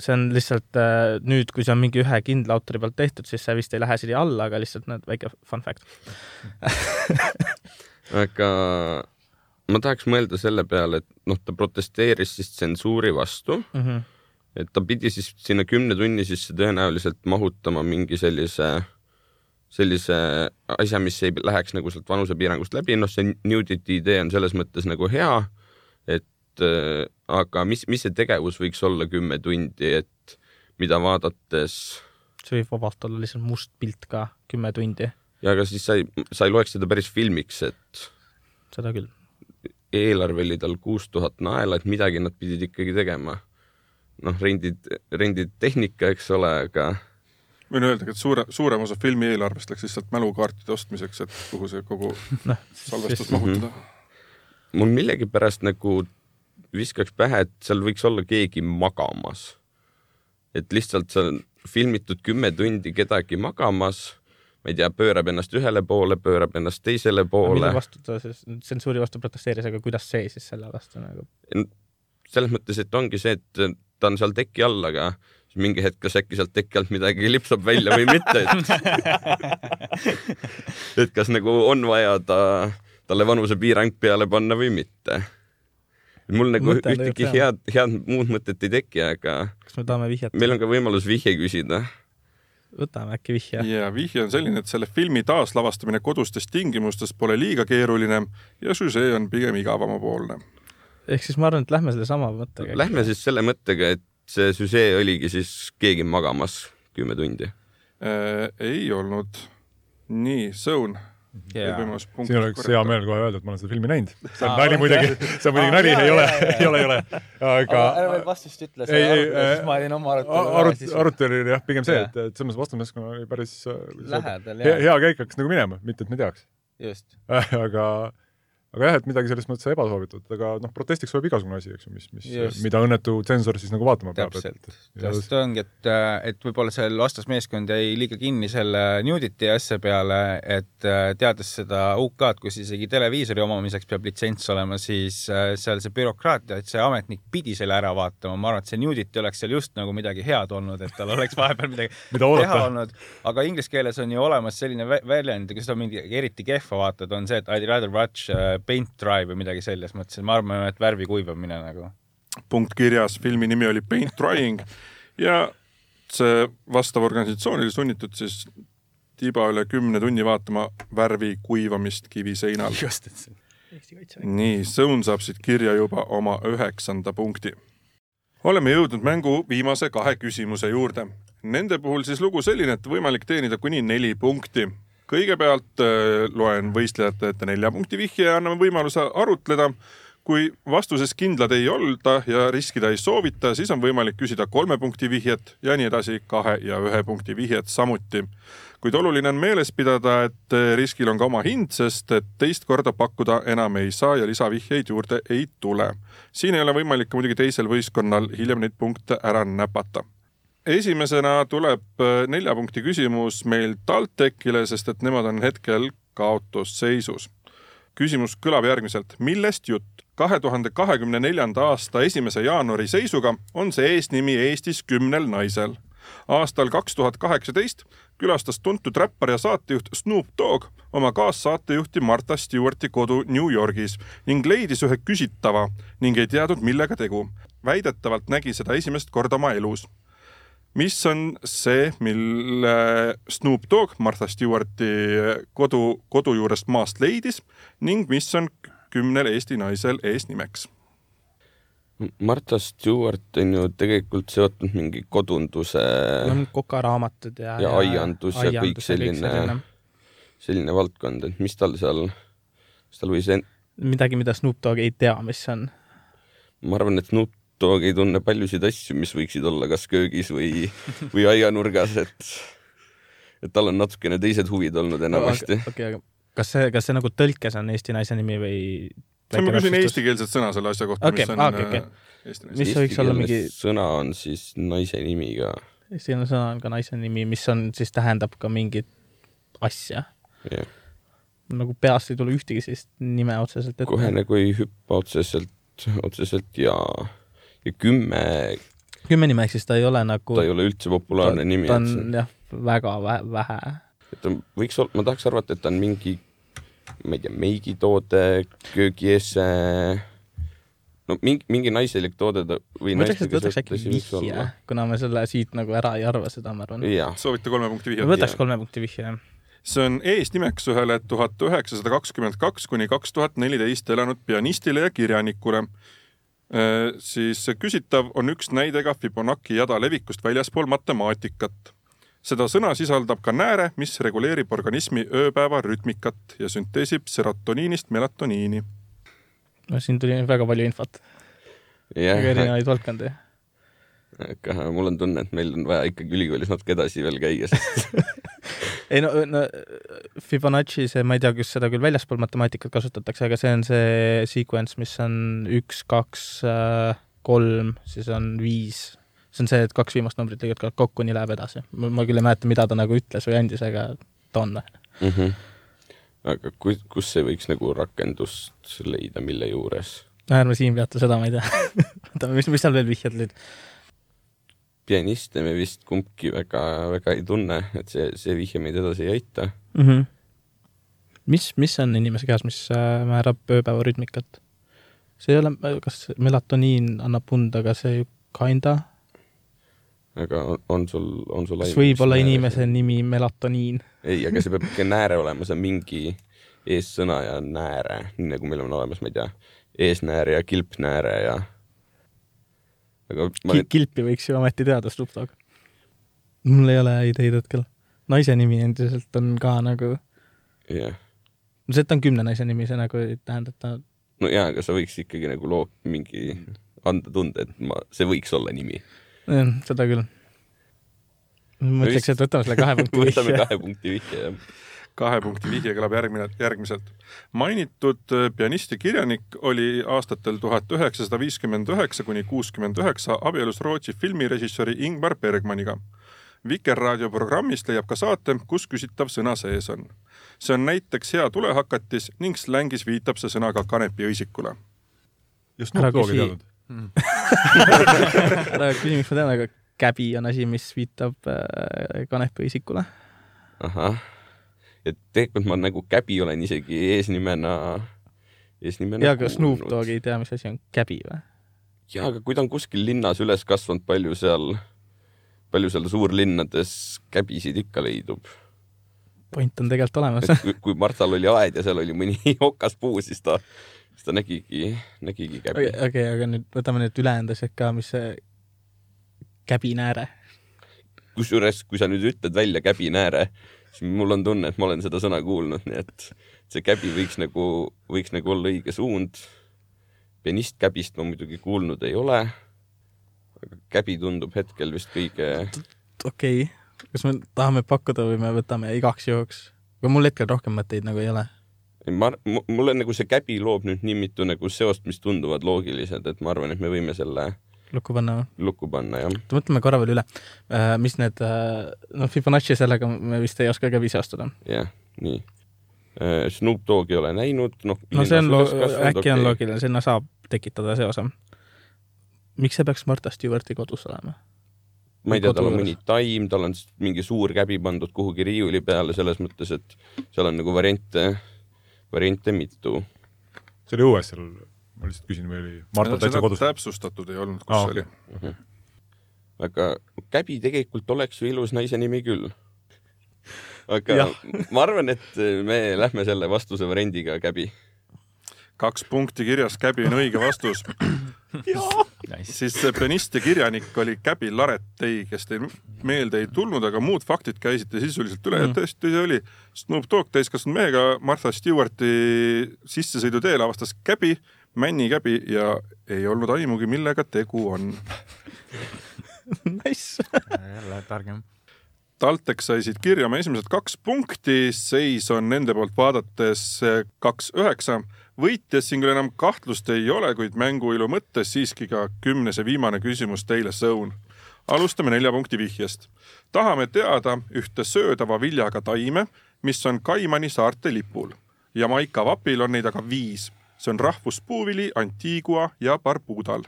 see on lihtsalt äh, nüüd, kui see on mingi ühe kindla autori poolt tehtud, siis see vist ei lähe siia alla, aga lihtsalt näed, väike fun fact <laughs> aga ma tahaks mõelda selle peale, et noh, ta protesteeris siis tsensuuri vastu mm. -hmm. et ta pidi siis sinna kümne tunni sisse tõenäoliselt mahutama mingi sellise, sellise asja, mis ei läheks nagu sealt vanusepiirangust läbi, noh, see nudity idee on selles mõttes nagu hea, et äh, aga mis, mis see tegevus võiks olla kümme tundi, et mida vaadates see võib vabalt olla lihtsalt must pilt ka kümme tundi, ja aga siis sa ei, sa ei loeks seda päris filmiks, et seda küll. eelarve oli tal kuus tuhat naela, et midagi nad pidid ikkagi tegema. noh, rendid, rendid tehnika, eks ole, aga võin öelda, et suure, suurem osa filmi eelarvest läks lihtsalt mälukaartide ostmiseks, et kuhu see kogu <laughs> noh, salvestus mahutada. mul millegipärast nagu viskaks pähe, et seal võiks olla keegi magamas. et lihtsalt seal on filmitud kümme tundi kedagi magamas, ma ei tea, pöörab ennast ühele poole, pöörab ennast teisele mille poole. vastu ta siis tsensuuri vastu protesteeris, aga kuidas see siis selle vastu nagu selles mõttes, et ongi see, et ta on seal teki all, aga siis mingi hetk, kas äkki sealt teki alt midagi lipsab välja või mitte, et <laughs> et kas nagu on vaja ta, talle vanusepiirang peale panna või mitte. mul nagu Mõte ühtegi head, head muud mõtet ei teki, aga kas me tahame vihjet? meil on ka võimalus vihje küsida. võtame äkki vihje. ja vihje on selline, et selle filmi taaslavastamine kodustes tingimustes pole liiga keeruline ja süžee on pigem igavamapoolne. ehk siis ma arvan, et lähme sellesama mõttega. Lähme siis selle mõttega, et see süžee oligi siis keegi magamas kümme tundi. äh,. ei olnud. nii, Sõun yeah.. siin oleks hea meel kohe öelda, et ma olen seda filmi näinud. see on nali okei. muidugi, see on muidugi nali, ei ole, <laughs> ei ole, ei ole. aga ära veel vastust ütle, Ei, ei, siis äh, ma olin oma arutelu arut-, arutelu oli jah, pigem see, et, et selles mõttes vastumeeskonna oli päris äh, lähedal hea, jah, hea käik hakkas nagu minema, mitte et me teaks. just. <laughs> aga, aga jah, et midagi selles mõttes ebasoovitud, aga noh, protestiks võib igasugune asi, eks ju, mis, mis mida õnnetu tsensor siis nagu vaatama peab. täpselt, sest ongi, et, et võib-olla seal vastasmeeskond jäi liiga kinni selle nudity asja peale, et äh, teades seda UK-d, kus isegi televiisori omamiseks peab litsents olema, siis äh, seal see bürokraatia, et see ametnik pidi selle ära vaatama, ma arvan, et see nudity oleks seal just nagu midagi head olnud, et tal oleks <laughs> vahepeal midagi <laughs> mida teha olnud, aga inglise keeles on ju olemas selline vä- väljend, kui sa mingi eriti kehva vaatad, on see, et I'd rather watch paint dry või midagi selles mõttes, et ma arvan, et värvi kuivamine nagu. punkt kirjas, filmi nimi oli Paint Drying <laughs> ja see vastav organisatsioon oli sunnitud siis tiba üle kümne tunni vaatama värvi kuivamist kiviseinal. just, et see Eesti Kaitsevägi. nii, Sõun saab siit kirja juba oma üheksanda punkti. oleme jõudnud mängu viimase kahe küsimuse juurde. Nende puhul siis lugu selline, et võimalik teenida kuni neli punkti. Kõigepealt äh, loen võistlejate ette nelja punkti vihje ja anname võimaluse arutleda. kui vastuses kindlad ei olda ja riskida ei soovita, siis on võimalik küsida kolme punkti vihjet ja nii edasi, kahe ja ühe punkti vihjet samuti kuid oluline on meeles pidada, et eh, riskil on ka oma hind, sest et teist korda pakkuda enam ei saa ja lisavihjeid juurde ei tule. siin ei ole võimalik ka muidugi teisel võistkonnal hiljem neid punkte ära näpata. Esimesena tuleb eh, nelja punkti küsimus meil TalTechile, sest et nemad on hetkel kaotusseisus. küsimus kõlab järgmiselt, millest jutt? kahe tuhande kahekümne neljanda aasta esimese jaanuari seisuga on see eesnimi Eestis kümnel naisel aastal kaks tuhat kaheksateist külastas tuntud räppar ja saatejuht Snoop Dogg oma kaassaatejuhti Martha Stewarti kodu New Yorgis ning leidis ühe küsitava ning ei teadnud, millega tegu. väidetavalt nägi seda esimest korda oma elus. Mis on see, mille Snoop Dogg Martha Stewarti kodu, kodu juurest maast leidis ning mis on kümnel Eesti naisel eesnimeks? Martha Stewart on ju tegelikult seotud mingi kodunduse kokaraamatud ja, Ja aiandus ja kõik selline- selline valdkond, et mis tal seal, kas tal võis en-, midagi, mida Snoop Dogg ei tea, mis on. ma arvan, et Snoop Dogg ei tunne paljusid asju, mis võiksid olla kas köögis või, või aianurgas, et et tal on natukene teised huvid olnud enamasti. okei, aga kas see, kas see nagu tõlkes on Eesti naise nimi või? ma küsin eestikeelset sõna selle asja kohta Okei, mis on okei, okei. äh, eesti naise. Mis see võiks olla mingi- sõna on siis naise nimi ka. on sõna on ka naise nimi, mis on, siis tähendab ka mingit asja. jah, nagu peast ei tule ühtegi sellist nime otseselt ette. kohe nagu ei hüppa otseselt, otseselt ja, ja kümme, kümme nime, ehk siis ta ei ole nagu ta ei ole üldse populaarne nimi, ta on see, jah, väga vä- vähe. et ta võiks olla, ma tahaks arvata, et ta on mingi, ma ei tea, meigitoode, köögiese, no mingi, mingi naiselik toode ta või ma ütleks, et võtaks äkki vihje, kuna me selle siit nagu ära ei arva seda, ma arvan. soovite kolme punkti vihjet? võtaks kolme punkti vihje, jah. see on eesnimeks ühele tuhat üheksasada kakskümmend kaks kuni kaks tuhat neliteist elanud pianistile ja kirjanikule. Siis küsitav on üks näide ka Fibonacci jada levikust väljaspool matemaatikat seda sõna sisaldab ka nääre, mis reguleerib organismi ööpäeva rütmikat ja sünteesib serotoniinist melatoniini. no siin tuli väga palju infot, väga erinevaid valdkondi. aga mul on tunne, et meil on vaja ikkagi ülikoolis natuke edasi veel käia, sest <laughs> ei no, no Fibonacci, see, ma ei tea, kas seda küll väljaspool matemaatikat kasutatakse, aga see on see sequence, mis on üks, kaks, kolm, siis on viis. see on see, et kaks viimast numbrit lõigad kokku, nii läheb edasi. ma küll ei mäleta, mida ta nagu ütles või andis, aga ta on. mm. -hmm. aga kus, kus see võiks nagu rakendust leida, mille juures? ärme siin peata seda, ma ei tea. <laughs> oota, mis, mis seal veel vihjed olid? Pianiste me vist kumbki väga, väga ei tunne, et see, see vihje meid edasi ei aita. mm. -hmm. mis, mis on inimese kehas, mis äh, määrab ööpäeva rütmikat? see ei ole, kas melatoniin annab und, aga see kinda, aga on, on sul, on sul kas võib olla inimese nimi melatoniin? ei, aga see peab <laughs> ikka nääre olema, see on mingi eessõna ja nääre, nii nagu meil on olemas, ma ei tea, eesnääre ja kilpnääre ja. Aga ma Ki-, kilpi võiks ju ometi teada, Snoop Dogg. mul ei ole ideid hetkel. naise nimi endiselt on ka nagu, jah, see, et ta on kümne naise nimi, see nagu ei tähenda, et ta no jaa, aga sa võiks ikkagi nagu loo mingi, anda tunde, et ma, see võiks olla nimi. jah, seda küll. ma ütleks, et võtame selle kahe punkti <laughs> võtame vihje. kahe punkti vihje, jah. Kahe punkti vihje kõlab järgmine, järgmiselt. mainitud äh, pianist ja kirjanik oli aastatel tuhat üheksasada viiskümmend üheksa kuni kuuskümmend üheksa abielus Rootsi filmirežissööri Ingmar Bergmaniga. Vikerraadio programmist leiab ka saate, kus küsitav sõna sees on. see on näiteks hea tulehakatis ning slängis viitab see sõna ka kanepiõisikule. ja Ära Snoop Doggi küsi. teadnud. <laughs> ära küsi, miks ma tean, aga käbi on asi, mis viitab äh, kanepiõisikule. ahah, et tegelikult ma nagu Käbi olen isegi eesnimena, eesnimena ja, aga Snoop Dogg ei tea, mis asi on käbi või? jaa, aga kui ta on kuskil linnas üles kasvanud, palju seal, palju seal suurlinnades käbisid ikka leidub? point on tegelikult olemas kui, Martal oli aed ja seal oli mõni <laughs> okaspuu, siis ta, siis ta nägigi, nägigi käbi okei, okei, aga nüüd võtame need ülejäänud asjad ka, mis see käbinääre. kusjuures, kui sa nüüd ütled välja käbinääre, siis mul on tunne, et ma olen seda sõna kuulnud, nii et see käbi võiks nagu, võiks nagu olla õige suund. pianist käbist ma muidugi kuulnud ei ole. aga käbi tundub hetkel vist kõige, okei okay., kas me tahame pakkuda või me võtame igaks juhuks? aga mul hetkel rohkem mõtteid nagu ei ole. ma, mulle nagu see käbi loob nüüd nii mitu nagu seost, mis tunduvad loogilised, et ma arvan, et me võime selle lukku panna või? lukku panna, jah. mõtleme korra veel üle, mis need, noh, Fibonacci sellega me vist ei oska käbi seostada. jah, nii. Snoop Dogi ei ole näinud, noh. no see on lo-, äkki on loogiline, sinna saab tekitada seose. miks see peaks Martha Stewarti kodus olema? ma ei tea, tal on mõni taim, tal on mingi suur käbi pandud kuhugi riiuli peale selles mõttes, et seal on nagu variante, variante mitu. see oli õues seal, ma lihtsalt küsin, või oli Marta täitsa kodus? täpsustatud ei olnud, kus Aa, see okei. oli. aga käbi tegelikult oleks ju ilus naise nimi küll. aga Jah. <laughs> ma arvan, et me lähme selle vastuse variandiga käbi. kaks punkti kirjas, käbi on õige vastus. <laughs> Nice. siis see pianist ja kirjanik oli Käbi Laretei, kes teil meelde ei tulnud, aga muud faktid käisite sisuliselt üle ja Mm. tõesti see oli Snoop Dogg täiskasvanud mehega Martha Stewarti sissesõiduteel avastas käbi, männikäbi ja ei olnud aimugi, millega tegu on. Nice. jälle targem. TalTech sai siit kirja oma esimesed kaks punkti, seis on nende poolt vaadates kaks üheksa. võitjas siin küll enam kahtlust ei ole, kuid mänguilu mõttes siiski ka kümnes ja viimane küsimus teile, Sõun. alustame nelja punkti vihjest. tahame teada ühte söödava viljaga taime, mis on Kaimani saarte lipul. Jamaica vapil on neid aga viis. See on rahvuspuuvili Antigua ja Barbudal.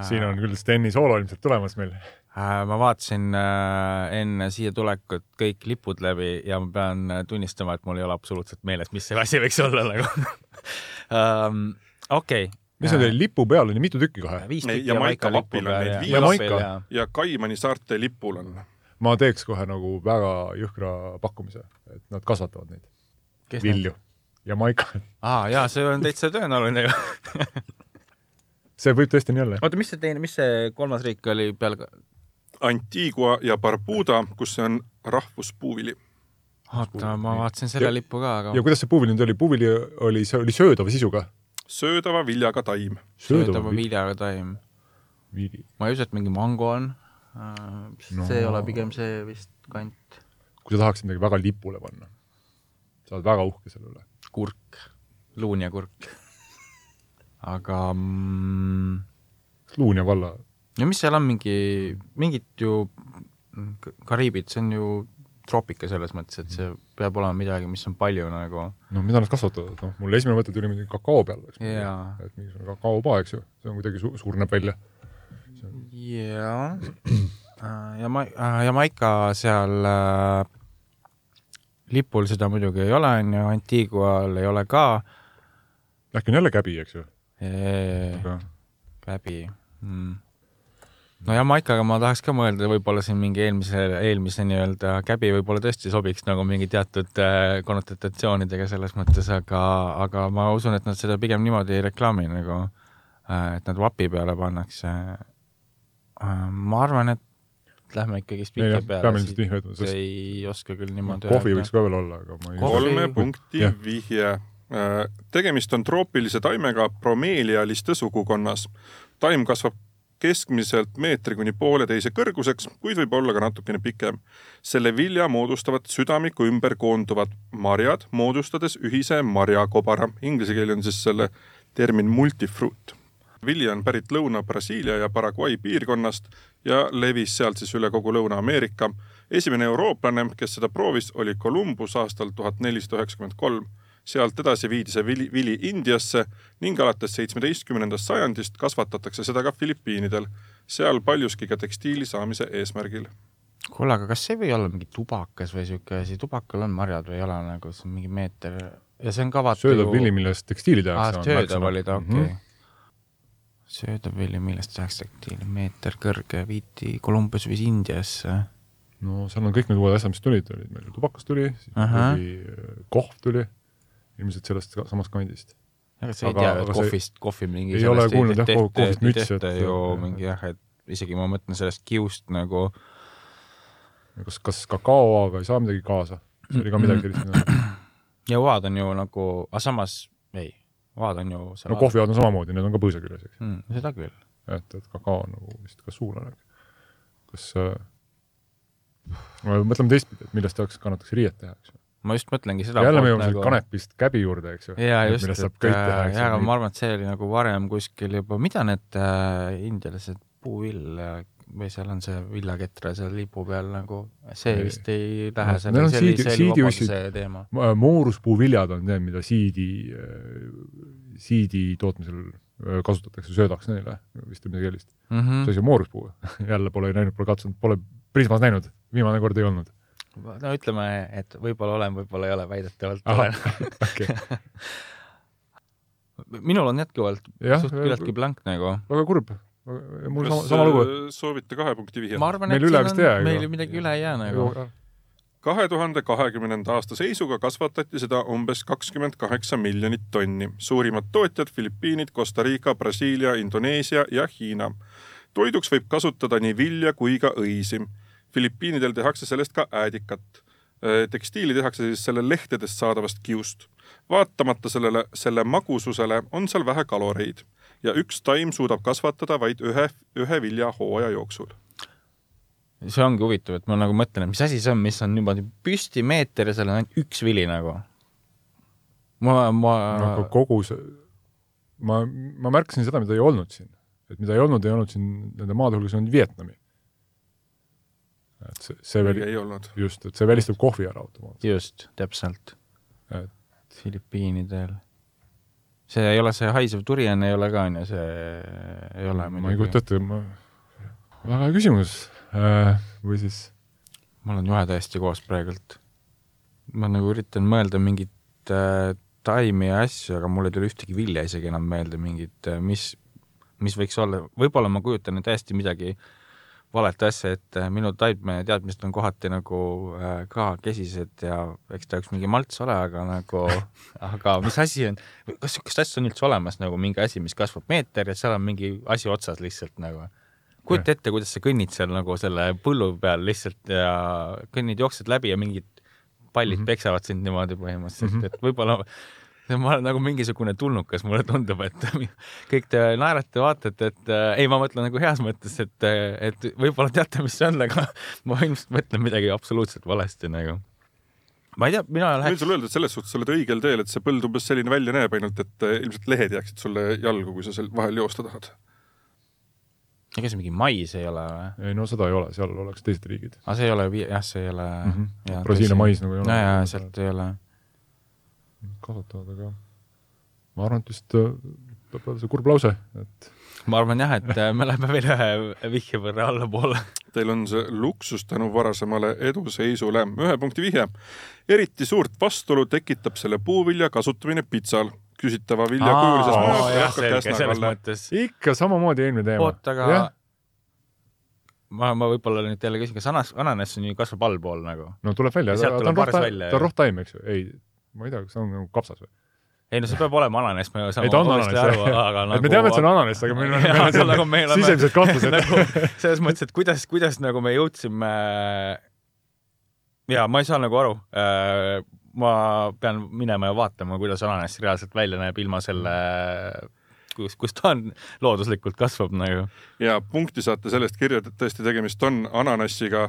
siin on küll Steni soolo ilmselt tulemas meil. Äh, ma vaatasin äh, enne siia tulekut kõik lipud läbi ja ma pean äh, tunnistama, et mul ei ole absoluutselt meeles, mis see asi võiks olla nagu um,. <laughs> okei okay. mis on teil lipu peal on ju mitu tükki kohe? Jamaica vapil lipu on neid ja viis. Jamaica. ja ja Kaimani saarte lipul on. ma teeks kohe nagu väga jõhkra pakkumise, et nad kasvatavad neid Kes need? Vilju. Jamaica, aa jaa, see on täitsa tõenäoline ju <laughs> see võib tõesti nii olla. oota, mis see teine, mis see kolmas riik oli peal? Antigua ja Barbuda, kus see on rahvuspuuvili. oota, ma vaatasin selle Ja- lippu ka, aga ja kuidas see puuvili nüüd oli, puuvili oli, see oli söödava sisuga? söödava viljaga taim. söödava viljaga taim. ma ei usu, et mingi mango on uh,. No. see ei ole pigem see vist kant. kui sa tahaksid midagi väga lipule panna, sa oled väga uhke selle üle. kurk, luun ja kurk. aga mm, Luunja valla, ja mis seal on mingi, mingit ju Kariibid, see on ju troopika selles mõttes, et see peab olema midagi, mis on palju nagu no mida nad kasvatavad, noh, mul esimene mõte tuli muidugi kakao peale, eks Jaa. et mingisugune kakaopa, eks ju, see on kuidagi su surneb välja. jaa. <clears throat> ja ma, Jamaica seal äh, lipul seda muidugi ei ole, on ju, Antigual ei ole ka. äkki on jälle käbi, eks ju, aga käbi mm.. no Jamaicaga ma tahaks ka mõelda, võib-olla siin mingi eelmise, eelmise nii-öelda käbi võib-olla tõesti sobiks nagu mingi teatud äh, konnotatsioonidega selles mõttes, aga, aga ma usun, et nad seda pigem niimoodi ei reklaami nagu äh,, et nad vapi peale pannakse äh,. ma arvan, et lähme ikkagist jah, peale peame, ilmselt vihje ütlema, sest- ei oska küll niimoodi kohvi võiks ka veel olla, aga ma ei kolme punkti Jah. vihje. tegemist on troopilise taimega bromeelialiste sugukonnas. taim kasvab keskmiselt meetri kuni pooleteise kõrguseks, kuid võib olla ka natukene pikem. selle vilja moodustavad südamiku ümber koonduvad marjad, moodustades ühise marjakobara. Inglise keel on siis selle termin multifruit. Vili on pärit Lõuna-Brasiilia ja Paraguay piirkonnast ja levis sealt siis üle kogu Lõuna-Ameerika. esimene eurooplane, kes seda proovis, oli Columbus aastal tuhat nelisada üheksakümmend kolm sealt edasi viidi see vili, vili Indiasse ning alates seitsmeteistkümnendast sajandist kasvatatakse seda ka Filipiinidel, seal paljuski ka tekstiili saamise eesmärgil. kuule, aga kas see ei või olla mingi tubakas või siuke asi, tubakal on marjad või ei ole nagu, see on mingi meeter ja see on ka vaata söödav vili, millest tekstiili aa, tehakse. söödav oli ta, okei Mhm. okay.. söödav vili, millest tehakse tekstiili, meeter kõrge, viiti Columbus viis Indiasse. no seal on kõik need uued asjad, mis tulid, olid meil tubakas tuli, äh, kohv tuli, ilmselt sellest samast kandist. ega sa ei Aga- tea, aga et kohvist, kohvi mingi ei ole kuulnud jah, tehta- kohvist mütsi, tehta et- ju mingi jah, et isegi ma mõtlen sellest kiust nagu kas, kas kakaoga ei saa midagi kaasa? see oli ka midagi sellist, ja oad on ju nagu, aga samas ei, oad on ju no kohvijoad on samamoodi, need on ka põõsa küljes, eks. mm,. seda küll. et, et kakao on nagu vist ka suulane. kas äh,, mõtleme teistpidi, et millest tehakse, kannatakse riiet teha, eks ju. ma just mõtlengi seda. jälle me jõuame nagu... kanepist käbi juurde, eks ju. ja just, et äh, jaa, aga ma. arvan, et see oli nagu varem kuskil juba, mida need äh, indialased puuvill äh, või seal on see viljaketra seal lipu peal nagu, see Ei. vist ei No, lähe neil selle, on see oli, siidi- see oli siidiussid. vabaduse teema. mooruspuuviljad on need, mida siidi, siidi tootmisel äh, kasutatakse söödaks neile, vist või midagi sellist. Mhm. see asi on mooruspuu, <laughs> jälle pole näinud, pole katsunud, pole Prismas näinud, viimane kord ei olnud. no ütleme, et võib-olla olen, võib-olla ei ole, väidetavalt Ahah. olen. <laughs> okei, <laughs> minul on jätkuvalt suht küllaltki blank nagu. väga kurb. Mul sama, sama lugu. äh, soovite kahe punkti vihjet? ma arvan, Meil et üle vist on ei jää,, meil ju. midagi üle ei jää nagu. kahe tuhande kahekümnenda aasta seisuga kasvatati seda umbes kakskümmend kaheksa miljonit tonni. suurimad tootjad Filipiinid, Costa Rica, Brasiilia, Indoneesia ja Hiina. toiduks võib kasutada nii vilja kui ka õisi. Filipiinidel tehakse sellest ka äädikat. tekstiili tehakse siis selle lehtedest saadavast kiust. vaatamata sellele, selle magususele on seal vähe kaloreid ja üks taim suudab kasvatada vaid ühe, ühe vilja hooaja jooksul see ongi huvitav, et ma nagu mõtlen, et mis asi see on, mis on niimoodi püsti meeter ja seal on ainult üks vili nagu. ma, ma aga kogu see, ma, ma märkasin seda, mida ei olnud siin. et mida ei olnud, ei olnud siin nende maade hulgas, on Vietnami. et see, see veel, ei olnud. just, et see välistab kohvi ära automaatselt. just, täpselt Et-. Filipiinidel. See ei ole see haisev durian ei ole ka onju, see ei ole ma ei kujuta ette, ma, väga hea küsimus äh,. või siis mul on juhe täiesti koos praegult. ma nagu üritan mõelda mingit äh, taimi ja asju, aga mul ei tule ühtegi vilja isegi enam meelde, mingit äh,, mis, mis võiks olla, võib-olla ma kujutan täiesti midagi valet asja, et äh, minu taimmeteadmised on kohati nagu äh, ka kesised ja eks ta üks mingi malts ole, aga nagu, <laughs> aga mis asi on, kas niisugust asja on üldse olemas nagu mingi asi, mis kasvab meeter ja seal on mingi asi otsas lihtsalt nagu kujuta ette, kuidas sa kõnnid seal nagu selle põllu peal lihtsalt ja kõnnid, jooksed läbi ja mingid pallid mm -hmm. peksavad sind niimoodi põhimõtteliselt mm, -hmm. et võib-olla ma olen nagu mingisugune tulnukas, mulle tundub, et <laughs> kõik te naerate, vaatate, et äh, ei, ma mõtlen nagu heas mõttes, et, et võib-olla teate, mis see on, aga <laughs> ma ilmselt mõtlen midagi absoluutselt valesti nagu. ma ei tea, mina võin läheks, sulle öelda, et selles suhtes sa oled õigel teel, et see põld umbes selline välja näeb, ainult et äh, ilmselt lehed jääksid sulle jalgu, kui sa seal vahel joosta tahad. ega see mingi mais ei ole või? ei no seda ei ole, seal oleks teised riigid aga see ei ole, jah, see ei ole mm. -hmm. Brasiilia mais nagu ei ole. ja, ja sealt ei ole kasvatavad, aga ma arvan, et vist äh, tuleb öelda see kurb lause, et ma arvan jah, et äh, me läheme veel ühe vihje võrra allapoole. Teil on see luksus tänu varasemale eduseisule. ühe punkti vihje. eriti suurt vastuolu tekitab selle puuvilja kasutamine pitsal. küsitava vilja kujulises mõttes. ikka samamoodi eelmine teema. oota, aga ma, ma võib-olla nüüd jälle küsin, kas anas, ananass on ju kasvab allpool nagu? no tuleb välja, ta tuleb on rohtaim, ta on rohtaim, eks ju, ei, ma ei tea, kas see on nagu kapsas või? ei no see peab olema ananass, me saame ei, ta on valesti ananass aru, aga et nagu me teame, et see on ananass, aga meil on, meil on aga nagu me oleme- sisemised kahtlused <laughs> nagu selles mõttes, et kuidas, kuidas nagu me jõudsime ja ma ei saa nagu aru. ma pean minema ja vaatama, kuidas ananass reaalselt välja näeb ilma selle, kus, kus ta on looduslikult kasvab nagu. ja punkti saate sellest kirja, et tõesti tegemist on ananassiga.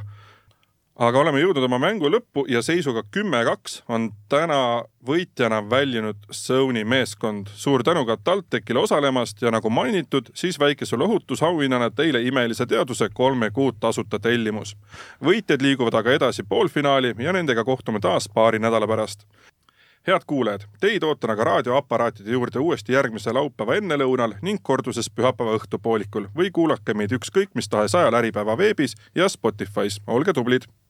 Aga oleme jõudnud oma mängu lõppu ja seisuga kümme-kaks on täna võitjana väljunud Sony meeskond. suur tänu ka TalTechile osalemast ja nagu mainitud, siis väikese lohutusauhinnana teile imelise teaduse kolme kuud tasuta tellimus. võitjad liiguvad aga edasi poolfinaali ja nendega kohtume taas paari nädala pärast head kuulajad, teid ootan aga raadioaparaatide juurde uuesti järgmise laupäeva ennelõunal ning korduses pühapäeva õhtupoolikul või kuulake meid ükskõik mis tahes ajal Äripäeva veebis ja Spotify's. olge tublid